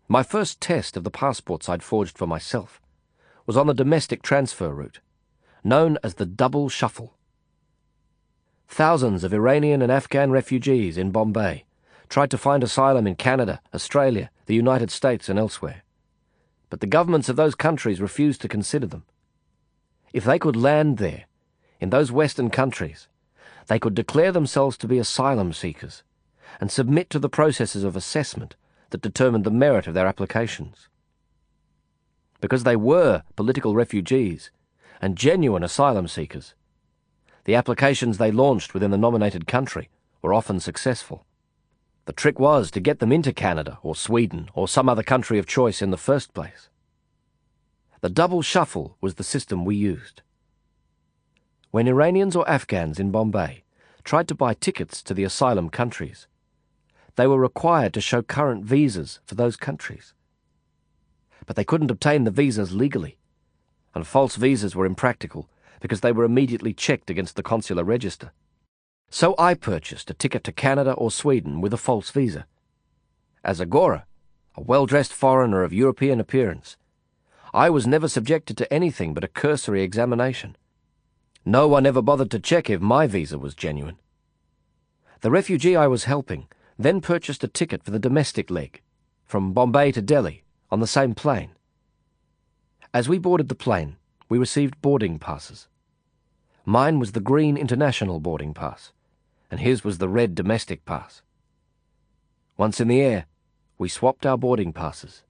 S3: My first test of the passports I'd forged for myself was on the domestic transfer route, known as the double shuffle. Thousands of Iranian and Afghan refugees in Bombay tried to find asylum in Canada, Australia, the United States, and elsewhere. But the governments of those countries refused to consider them. If they could land there, in those Western countries, they could declare themselves to be asylum seekers and submit to the processes of assessment that determined the merit of their applications. Because they were political refugees and genuine asylum seekers, the applications they launched within the nominated country were often successful. The trick was to get them into Canada or Sweden or some other country of choice in the first place. The double shuffle was the system we used. When Iranians or Afghans in Bombay tried to buy tickets to the asylum countries, they were required to show current visas for those countries. But they couldn't obtain the visas legally, and false visas were impractical because they were immediately checked against the consular register. So I purchased a ticket to Canada or Sweden with a false visa. As a Gora, a well dressed foreigner of European appearance, I was never subjected to anything but a cursory examination. No one ever bothered to check if my visa was genuine. The refugee I was helping then purchased a ticket for the domestic leg, from Bombay to Delhi, on the same plane. As we boarded the plane, we received boarding passes. Mine was the green international boarding pass, and his was the red domestic pass. Once in the air, we swapped our boarding passes.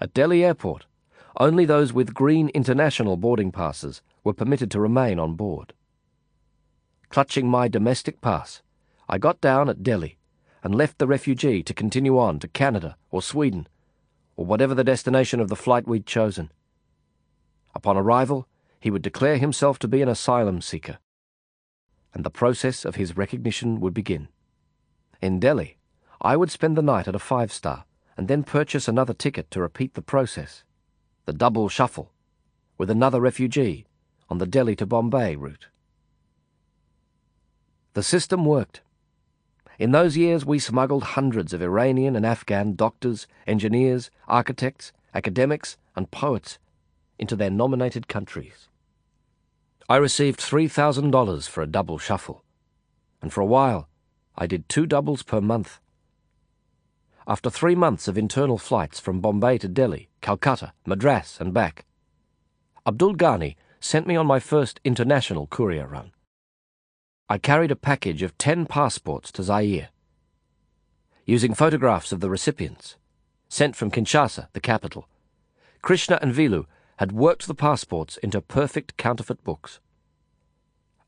S3: At Delhi Airport, only those with green international boarding passes were permitted to remain on board. Clutching my domestic pass, I got down at Delhi and left the refugee to continue on to Canada or Sweden, or whatever the destination of the flight we'd chosen. Upon arrival, he would declare himself to be an asylum seeker, and the process of his recognition would begin. In Delhi, I would spend the night at a five star and then purchase another ticket to repeat the process, the double shuffle, with another refugee on the Delhi to Bombay route. The system worked. In those years, we smuggled hundreds of Iranian and Afghan doctors, engineers, architects, academics, and poets into their nominated countries. I received $3,000 for a double shuffle, and for a while, I did two doubles per month. After three months of internal flights from Bombay to Delhi, Calcutta, Madras, and back, Abdul Ghani sent me on my first international courier run. I carried a package of ten passports to Zaire. Using photographs of the recipients, sent from Kinshasa, the capital, Krishna and Vilu had worked the passports into perfect counterfeit books.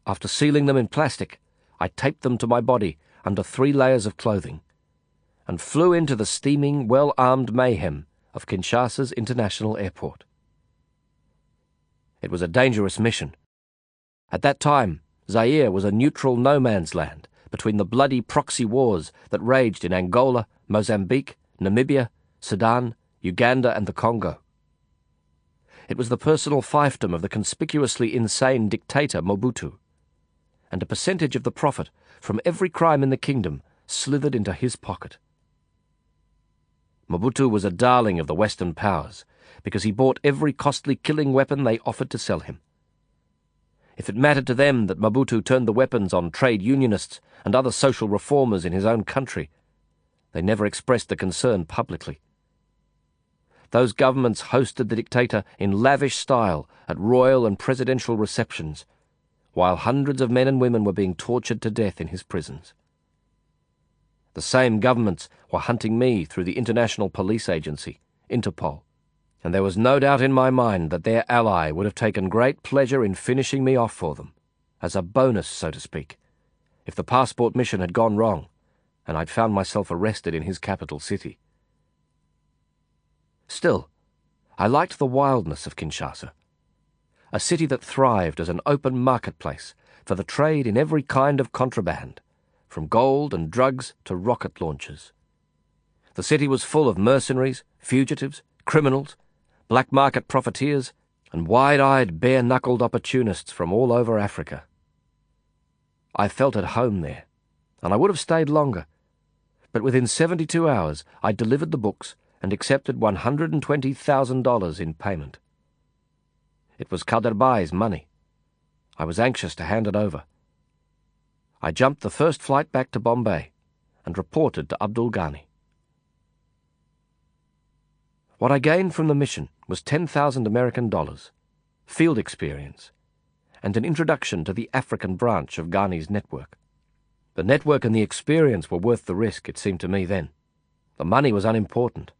S3: After sealing them in plastic, I taped them to my body under three layers of clothing and flew into the steaming, well armed mayhem of Kinshasa's international airport. It was a dangerous mission. At that time, Zaire was a neutral no man's land between the bloody proxy wars that raged in Angola, Mozambique, Namibia, Sudan, Uganda, and the Congo. It was the personal fiefdom of the conspicuously insane dictator Mobutu, and a percentage of the profit from every crime in the kingdom slithered into his pocket. Mobutu was a darling of the Western powers because he bought every costly killing weapon they offered to sell him. If it mattered to them that Mobutu turned the weapons on trade unionists and other social reformers in his own country, they never expressed the concern publicly. Those governments hosted the dictator in lavish style at royal and presidential receptions, while hundreds of men and women were being tortured to death in his prisons. The same governments were hunting me through the International Police Agency, Interpol and there was no doubt in my mind that their ally would have taken great pleasure in finishing me off for them, as a bonus, so to speak, if the passport mission had gone wrong and I'd found myself arrested in his capital city. Still, I liked the wildness of Kinshasa, a city that thrived as an open marketplace for the trade in every kind of contraband, from gold and drugs to rocket launchers. The city was full of mercenaries, fugitives, criminals, black market profiteers, and wide eyed, bare knuckled opportunists from all over Africa. I felt at home there, and I would have stayed longer. But within 72 hours, I delivered the books and accepted $120,000 in payment. It was Kader Bhai's money. I was anxious to hand it over. I jumped the first flight back to Bombay and reported to Abdul Ghani. What I gained from the mission was 10,000 American dollars, field experience, and an introduction to the African branch of Ghani's network. The network and the experience were worth the risk, it seemed to me then. The money was unimportant.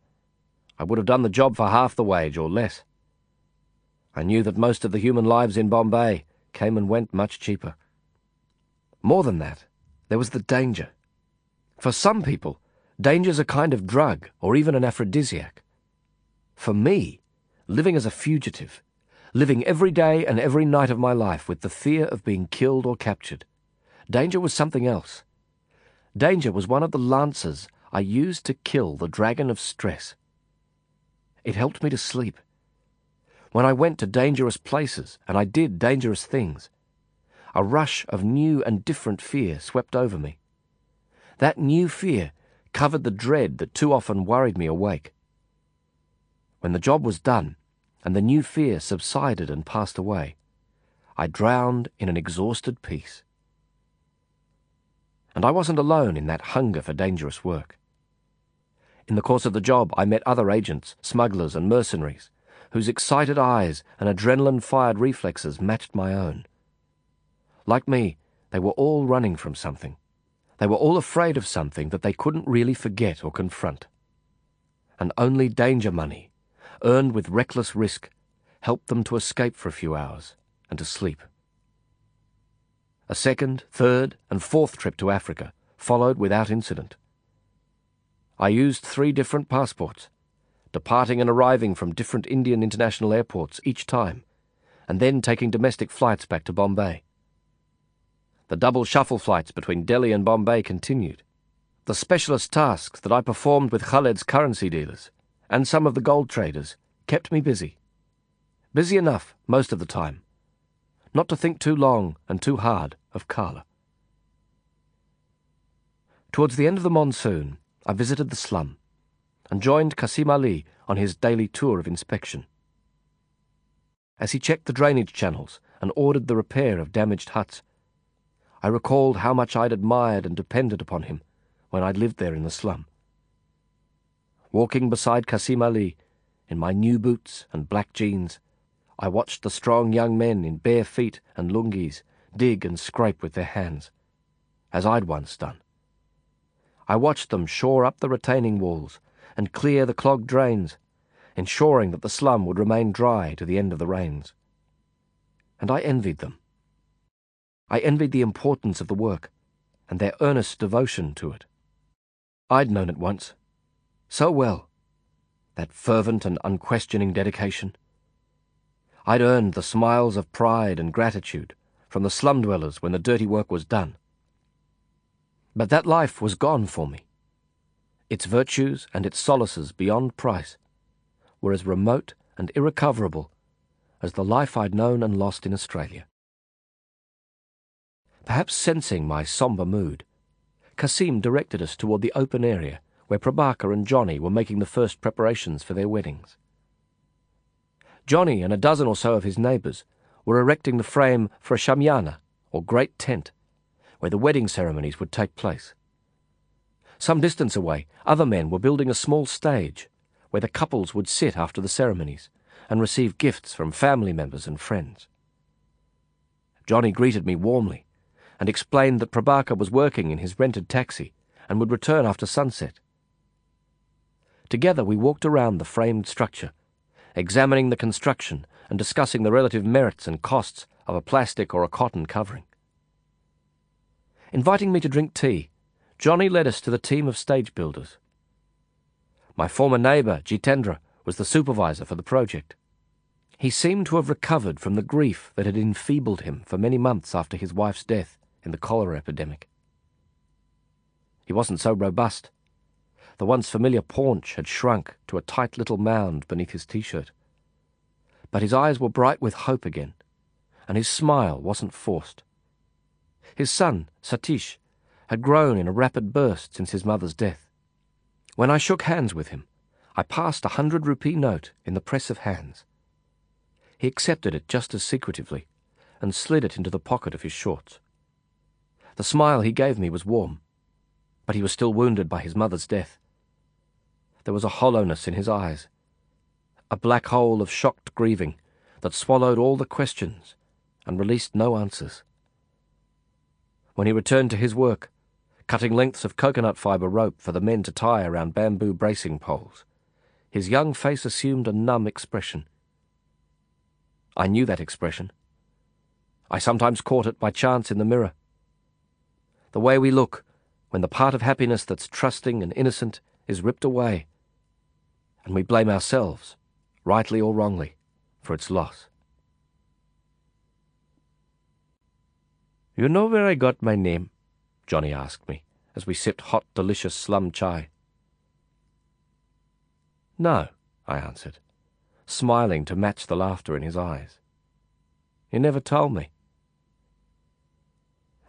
S3: I would have done the job for half the wage or less. I knew that most of the human lives in Bombay came and went much cheaper. More than that, there was the danger. For some people, danger's a kind of drug or even an aphrodisiac. For me, living as a fugitive, living every day and every night of my life with the fear of being killed or captured, danger was something else. Danger was one of the lances I used to kill the dragon of stress. It helped me to sleep. When I went to dangerous places and I did dangerous things, a rush of new and different fear swept over me. That new fear covered the dread that too often worried me awake. When the job was done, and the new fear subsided and passed away, I drowned in an exhausted peace. And I wasn't alone in that hunger for dangerous work. In the course of the job, I met other agents, smugglers, and mercenaries, whose excited eyes and adrenaline fired reflexes matched my own. Like me, they were all running from something. They were all afraid of something that they couldn't really forget or confront. And only danger money earned with reckless risk, helped them to escape for a few hours and to sleep. A second, third, and fourth trip to Africa followed without incident. I used three different passports, departing and arriving from different Indian international airports each time, and then taking domestic flights back to Bombay. The double shuffle flights between Delhi and Bombay continued. The specialist tasks that I performed with Khaled's currency dealers and some of the gold traders kept me busy. Busy enough most of the time, not to think too long and too hard of Karla. Towards the end of the monsoon, I visited the slum and joined Kasim Ali on his daily tour of inspection. As he checked the drainage channels and ordered the repair of damaged huts, I recalled how much I'd admired and depended upon him when I'd lived there in the slum. Walking beside Kasim Ali, in my new boots and black jeans, I watched the strong young men in bare feet and lungis dig and scrape with their hands, as I'd once done. I watched them shore up the retaining walls and clear the clogged drains, ensuring that the slum would remain dry to the end of the rains. And I envied them. I envied the importance of the work and their earnest devotion to it. I'd known it once, so well, that fervent and unquestioning dedication. I'd earned the smiles of pride and gratitude from the slum dwellers when the dirty work was done. But that life was gone for me. Its virtues and its solaces beyond price were as remote and irrecoverable as the life I'd known and lost in Australia. Perhaps sensing my sombre mood, Kasim directed us toward the open area where Prabaker and Johnny were making the first preparations for their weddings. Johnny and a dozen or so of his neighbours were erecting the frame for a shamiana, or great tent, where the wedding ceremonies would take place. Some distance away, other men were building a small stage where the couples would sit after the ceremonies and receive gifts from family members and friends. Johnny greeted me warmly and explained that Prabaker was working in his rented taxi and would return after sunset. Together we walked around the framed structure, examining the construction and discussing the relative merits and costs of a plastic or a cotton covering. Inviting me to drink tea, Johnny led us to the team of stage builders. My former neighbour, Jitendra, was the supervisor for the project. He seemed to have recovered from the grief that had enfeebled him for many months after his wife's death in the cholera epidemic. He wasn't so robust, the once familiar paunch had shrunk to a tight little mound beneath his t-shirt. But his eyes were bright with hope again, and his smile wasn't forced. His son, Satish, had grown in a rapid burst since his mother's death. When I shook hands with him, I passed a hundred rupee note in the press of hands. He accepted it just as secretively and slid it into the pocket of his shorts. The smile he gave me was warm, but he was still wounded by his mother's death. There was a hollowness in his eyes, a black hole of shocked grieving that swallowed all the questions and released no answers. When he returned to his work, cutting lengths of coconut fibre rope for the men to tie around bamboo bracing poles, his young face assumed a numb expression. I knew that expression. I sometimes caught it by chance in the mirror. The way we look when the part of happiness that's trusting and innocent is ripped away, and we blame ourselves, rightly or wrongly, for its loss.
S1: You know where I got my name? Johnny asked me as we sipped hot, delicious slum chai.
S3: No, I answered, smiling to match the laughter in his eyes. He never told me.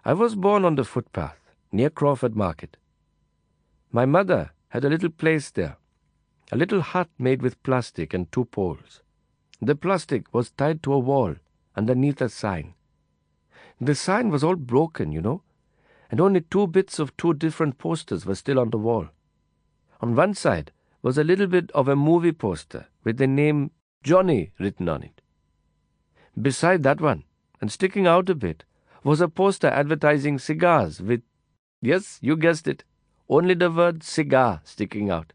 S1: I was born on the footpath near Crawford Market. My mother had a little place there, a little hut made with plastic and two poles. The plastic was tied to a wall underneath a sign. The sign was all broken, you know, and only two bits of two different posters were still on the wall. On one side was a little bit of a movie poster with the name Johnny written on it. Beside that one, and sticking out a bit, was a poster advertising cigars with, yes, you guessed it, only the word cigar sticking out.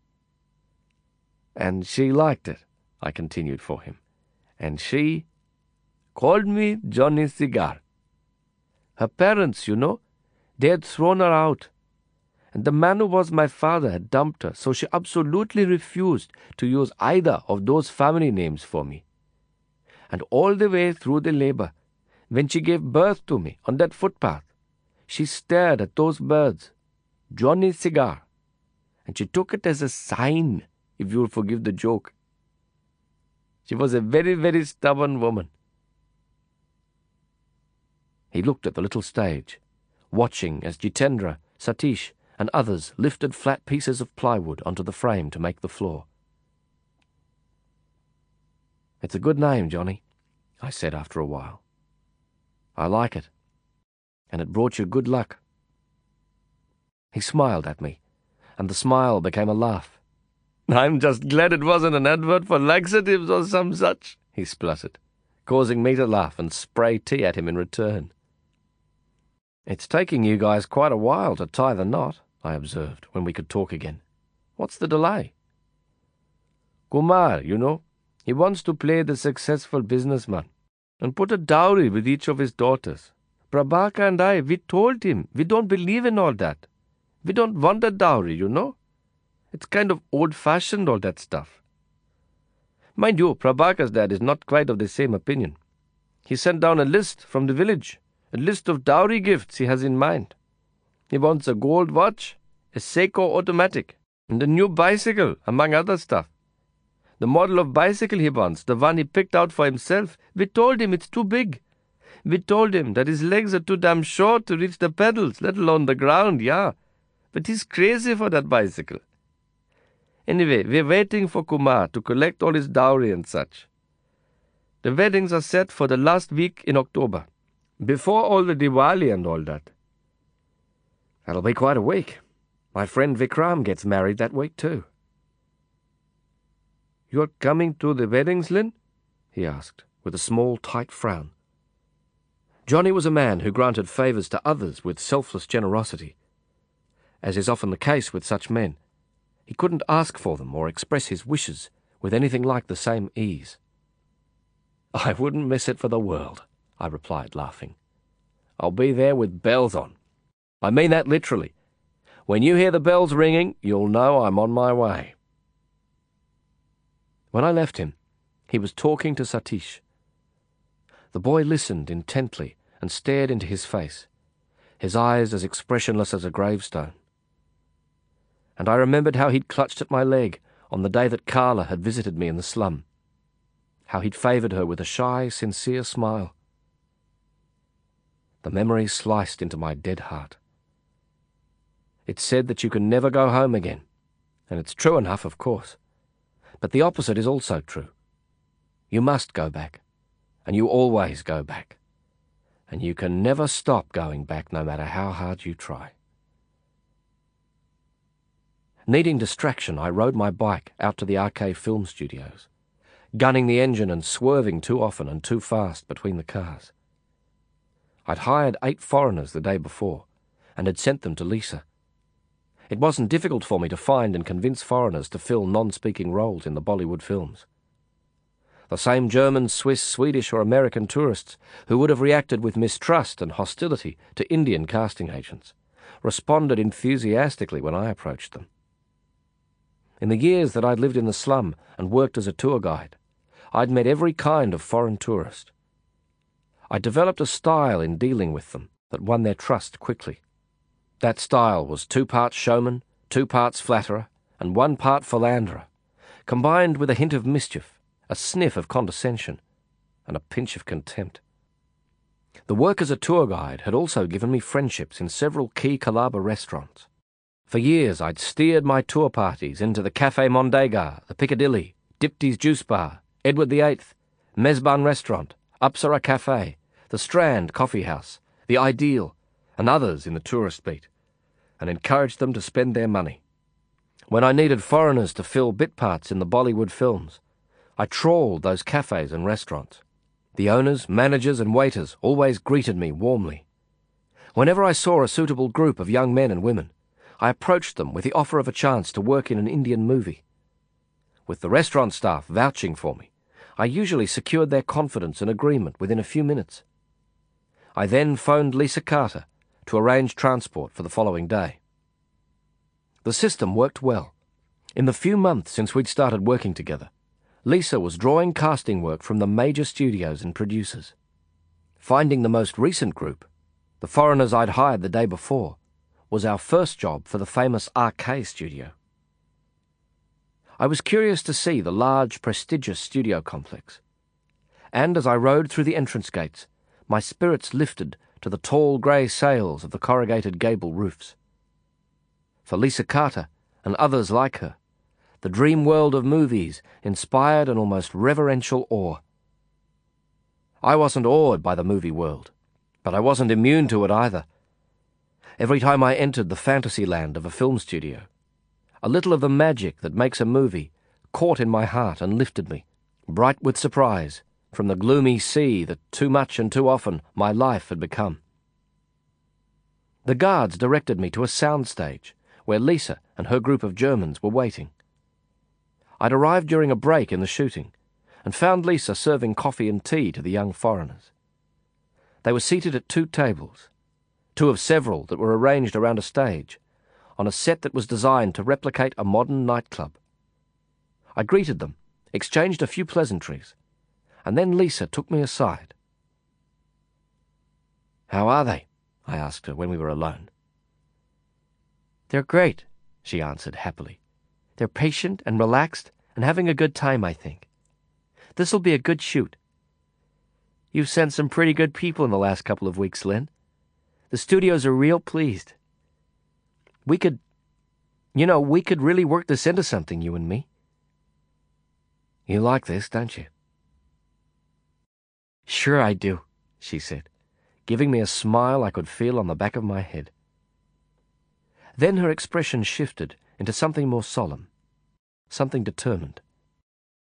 S1: And she liked it, I continued for him, and she called me Johnny Cigar. Her parents, you know, they had thrown her out. And the man who was my father had dumped her, so she absolutely refused to use either of those family names for me. And all the way through the labor, when she gave birth to me on that footpath, she stared at those birds, Johnny's Cigar, and she took it as a sign, if you'll forgive the joke. She was a very, very stubborn woman. He looked at the little stage watching as Jitendra, Satish, and others lifted flat pieces of plywood onto the frame to make the floor. It's a good name, Johnny, I said after a while. I like it, and it brought you good luck. He smiled at me, and the smile became a laugh. I'm just glad it wasn't an advert for laxatives or some such, he spluttered, causing me to laugh and spray tea at him in return. It's taking you guys quite a while to tie the knot, I observed, when we could talk again. What's the delay? Kumar, you know, he wants to play the successful businessman and put a dowry with each of his daughters. Prabaker and I, we told him we don't believe in all that. We don't want a dowry, you know. It's kind of old fashioned, all that stuff. Mind you, Prabaker's dad is not quite of the same opinion. He sent down a list from the village a list of dowry gifts he has in mind. He wants a gold watch, a Seiko automatic, and a new bicycle, among other stuff. The model of bicycle he wants, the one he picked out for himself, we told him it's too big. We told him that his legs are too damn short to reach the pedals, let alone the ground, yeah. But he's crazy for that bicycle. Anyway, we're waiting for Kumar to collect all his dowry and such. The weddings are set for the last week in October. Before all the Diwali and all that. That'll be quite a week. My friend Vikram gets married that week too. You're coming to the weddings, Lin? he asked, with a small, tight frown. Johnny was a man who granted favours to others with selfless generosity. As is often the case with such men, he couldn't ask for them or express his wishes with anything like the same ease. I wouldn't miss it for the world. I replied, laughing. I'll be there with bells on. I mean that literally. When you hear the bells ringing, you'll know I'm on my way. When I left him, he was talking to Satish. The boy listened intently and stared into his face, his eyes as expressionless as a gravestone. And I remembered how he'd clutched at my leg on the day that Karla had visited me in the slum, how he'd favoured her with a shy, sincere smile
S3: The memory sliced into my dead heart. It said that you can never go home again, and it's true enough, of course. But the opposite is also true. You must go back, and you always go back, and you can never stop going back no matter how hard you try. Needing distraction, I rode my bike out to the RK Film Studios, gunning the engine and swerving too often and too fast between the cars. I'd hired eight foreigners the day before and had sent them to Lisa. It wasn't difficult for me to find and convince foreigners to fill non-speaking roles in the Bollywood films. The same German, Swiss, Swedish or American tourists who would have reacted with mistrust and hostility to Indian casting agents responded enthusiastically when I approached them. In the years that I'd lived in the slum and worked as a tour guide, I'd met every kind of foreign tourist. I developed a style in dealing with them that won their trust quickly. That style was two parts showman, two parts flatterer, and one part philanderer, combined with a hint of mischief, a sniff of condescension, and a pinch of contempt. The work as a tour guide had also given me friendships in several key Colaba restaurants. For years I'd steered my tour parties into the Café Mondegar, the Piccadilly, Dipti's Juice Bar, Edward VIII, Mezban Restaurant, Apsara Cafe, the Strand Coffee House, the Ideal, and others in the tourist beat and encouraged them to spend their money. When I needed foreigners to fill bit parts in the Bollywood films, I trawled those cafes and restaurants. The owners, managers, and waiters always greeted me warmly. Whenever I saw a suitable group of young men and women, I approached them with the offer of a chance to work in an Indian movie. With the restaurant staff vouching for me, I usually secured their confidence and agreement within a few minutes. I then phoned Lisa Carter to arrange transport for the following day. The system worked well. In the few months since we'd started working together, Lisa was drawing casting work from the major studios and producers. Finding the most recent group, the foreigners I'd hired the day before, was our first job for the famous RK studio. I was curious to see the large, prestigious studio complex. And as I rode through the entrance gates, my spirits lifted to the tall grey sails of the corrugated gable roofs. For Lisa Carter and others like her, the dream world of movies inspired an almost reverential awe. I wasn't awed by the movie world, but I wasn't immune to it either. Every time I entered the fantasy land of a film studio, a little of the magic that makes a movie caught in my heart and lifted me, bright with surprise, from the gloomy sea that too much and too often my life had become. The guards directed me to a sound stage where Lisa and her group of Germans were waiting. I'd arrived during a break in the shooting and found Lisa serving coffee and tea to the young foreigners. They were seated at two tables, two of several that were arranged around a stage, on a set that was designed to replicate a modern nightclub. I greeted them, exchanged a few pleasantries, and then Lisa took me aside. How are they? I asked her when we were alone. They're great, she answered happily. They're patient and relaxed and having a good time, I think. This'll be a good shoot. You've sent some pretty good people in the last couple of weeks, Lin. The studios are real pleased. We could, you know, we could really work this into something, you and me. You like this, don't you? Sure I do, she said, giving me a smile I could feel on the back of my head. Then her expression shifted into something more solemn, something determined.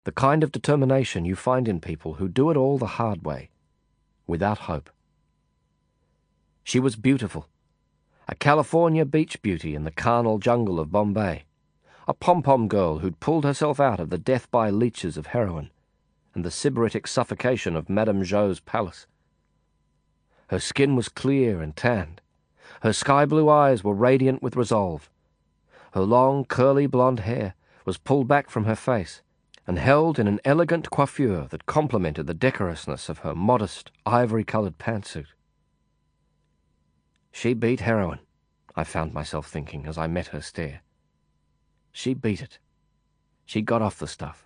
S3: The kind of determination you find in people who do it all the hard way, without hope. She was beautiful, a California beach beauty in the carnal jungle of Bombay, a pom-pom girl who'd pulled herself out of the death by leeches of heroin and the sybaritic suffocation of Madame Zhou's palace. Her skin was clear and tanned. Her sky-blue eyes were radiant with resolve. Her long, curly blonde hair was pulled back from her face and held in an elegant coiffure that complemented the decorousness of her modest, ivory-coloured pantsuit. She beat heroin, I found myself thinking as I met her stare. She beat it. She got off the stuff.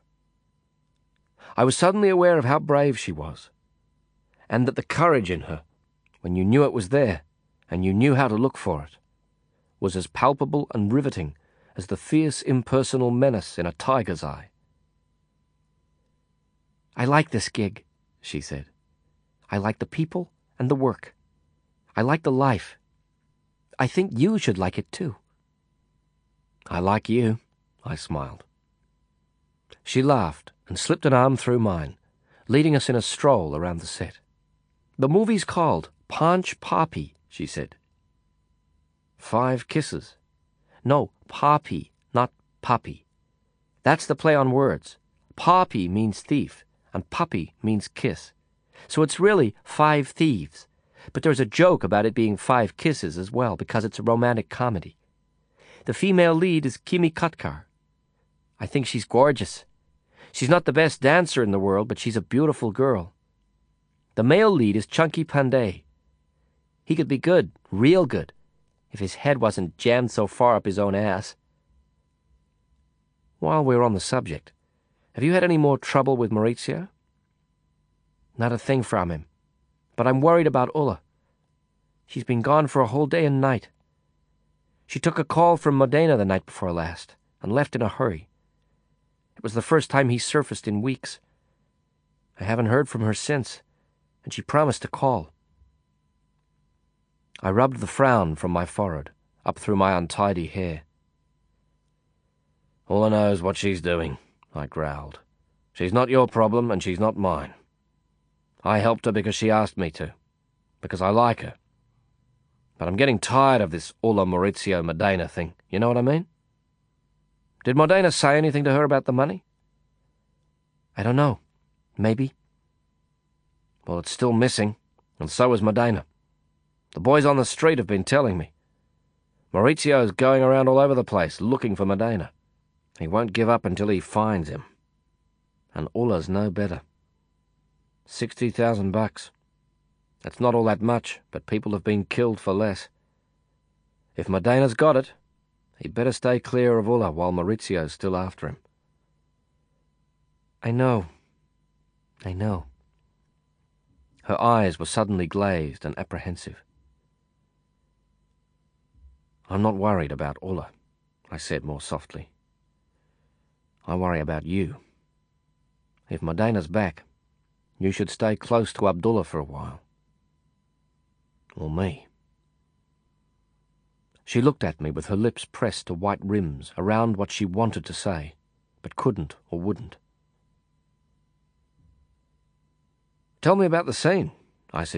S3: I was suddenly aware of how brave she was, and that the courage in her, when you knew it was there and you knew how to look for it, was as palpable and riveting as the fierce impersonal menace in a tiger's eye. I like this gig, she said. I like the people and the work. I like the life. I think you should like it too. I like you, I smiled. She laughed and slipped an arm through mine, leading us in a stroll around the set. The movie's called Panch Papi, she said. Five kisses. No, Papi, not Puppy. That's the play on words. Papi means thief, and puppy means kiss. So it's really five thieves. But there's a joke about it being five kisses as well, because it's a romantic comedy. The female lead is Kimi Katkar. I think she's gorgeous. She's not the best dancer in the world, but she's a beautiful girl. The male lead is Chunky Pandey. He could be good, real good, if his head wasn't jammed so far up his own ass. While we're on the subject, have you had any more trouble with Maurizio? Not a thing from him. But I'm worried about Ulla. She's been gone for a whole day and night. She took a call from Modena the night before last and left in a hurry. It was the first time he surfaced in weeks. I haven't heard from her since, and she promised to call. I rubbed the frown from my forehead, up through my untidy hair.
S4: Ulla knows what she's doing, I growled. She's not your problem, and she's not mine. I helped her because she asked me to, because I like her. But I'm getting tired of this Ulla Maurizio Modena thing, you know what I mean? Did Modena say anything to her about the money?
S3: I don't know. Maybe.
S4: Well, it's still missing, and so is Modena. The boys on the street have been telling me. Maurizio's going around all over the place looking for Modena. He won't give up until he finds him. And Ulla's no better. Sixty thousand bucks. That's not all that much, but people have been killed for less. If Modena's got it, He'd better stay clear of Ulla while Maurizio's still after him.
S3: I know. I know.
S4: Her eyes were suddenly glazed and apprehensive. I'm not worried about Ulla, I said more softly. I worry about you. If Modena's back, you should stay close to Abdullah for a while. Or me. She looked at me with her lips pressed to white rims around what she wanted to say, but couldn't or wouldn't. Tell me about the scene, I suggested.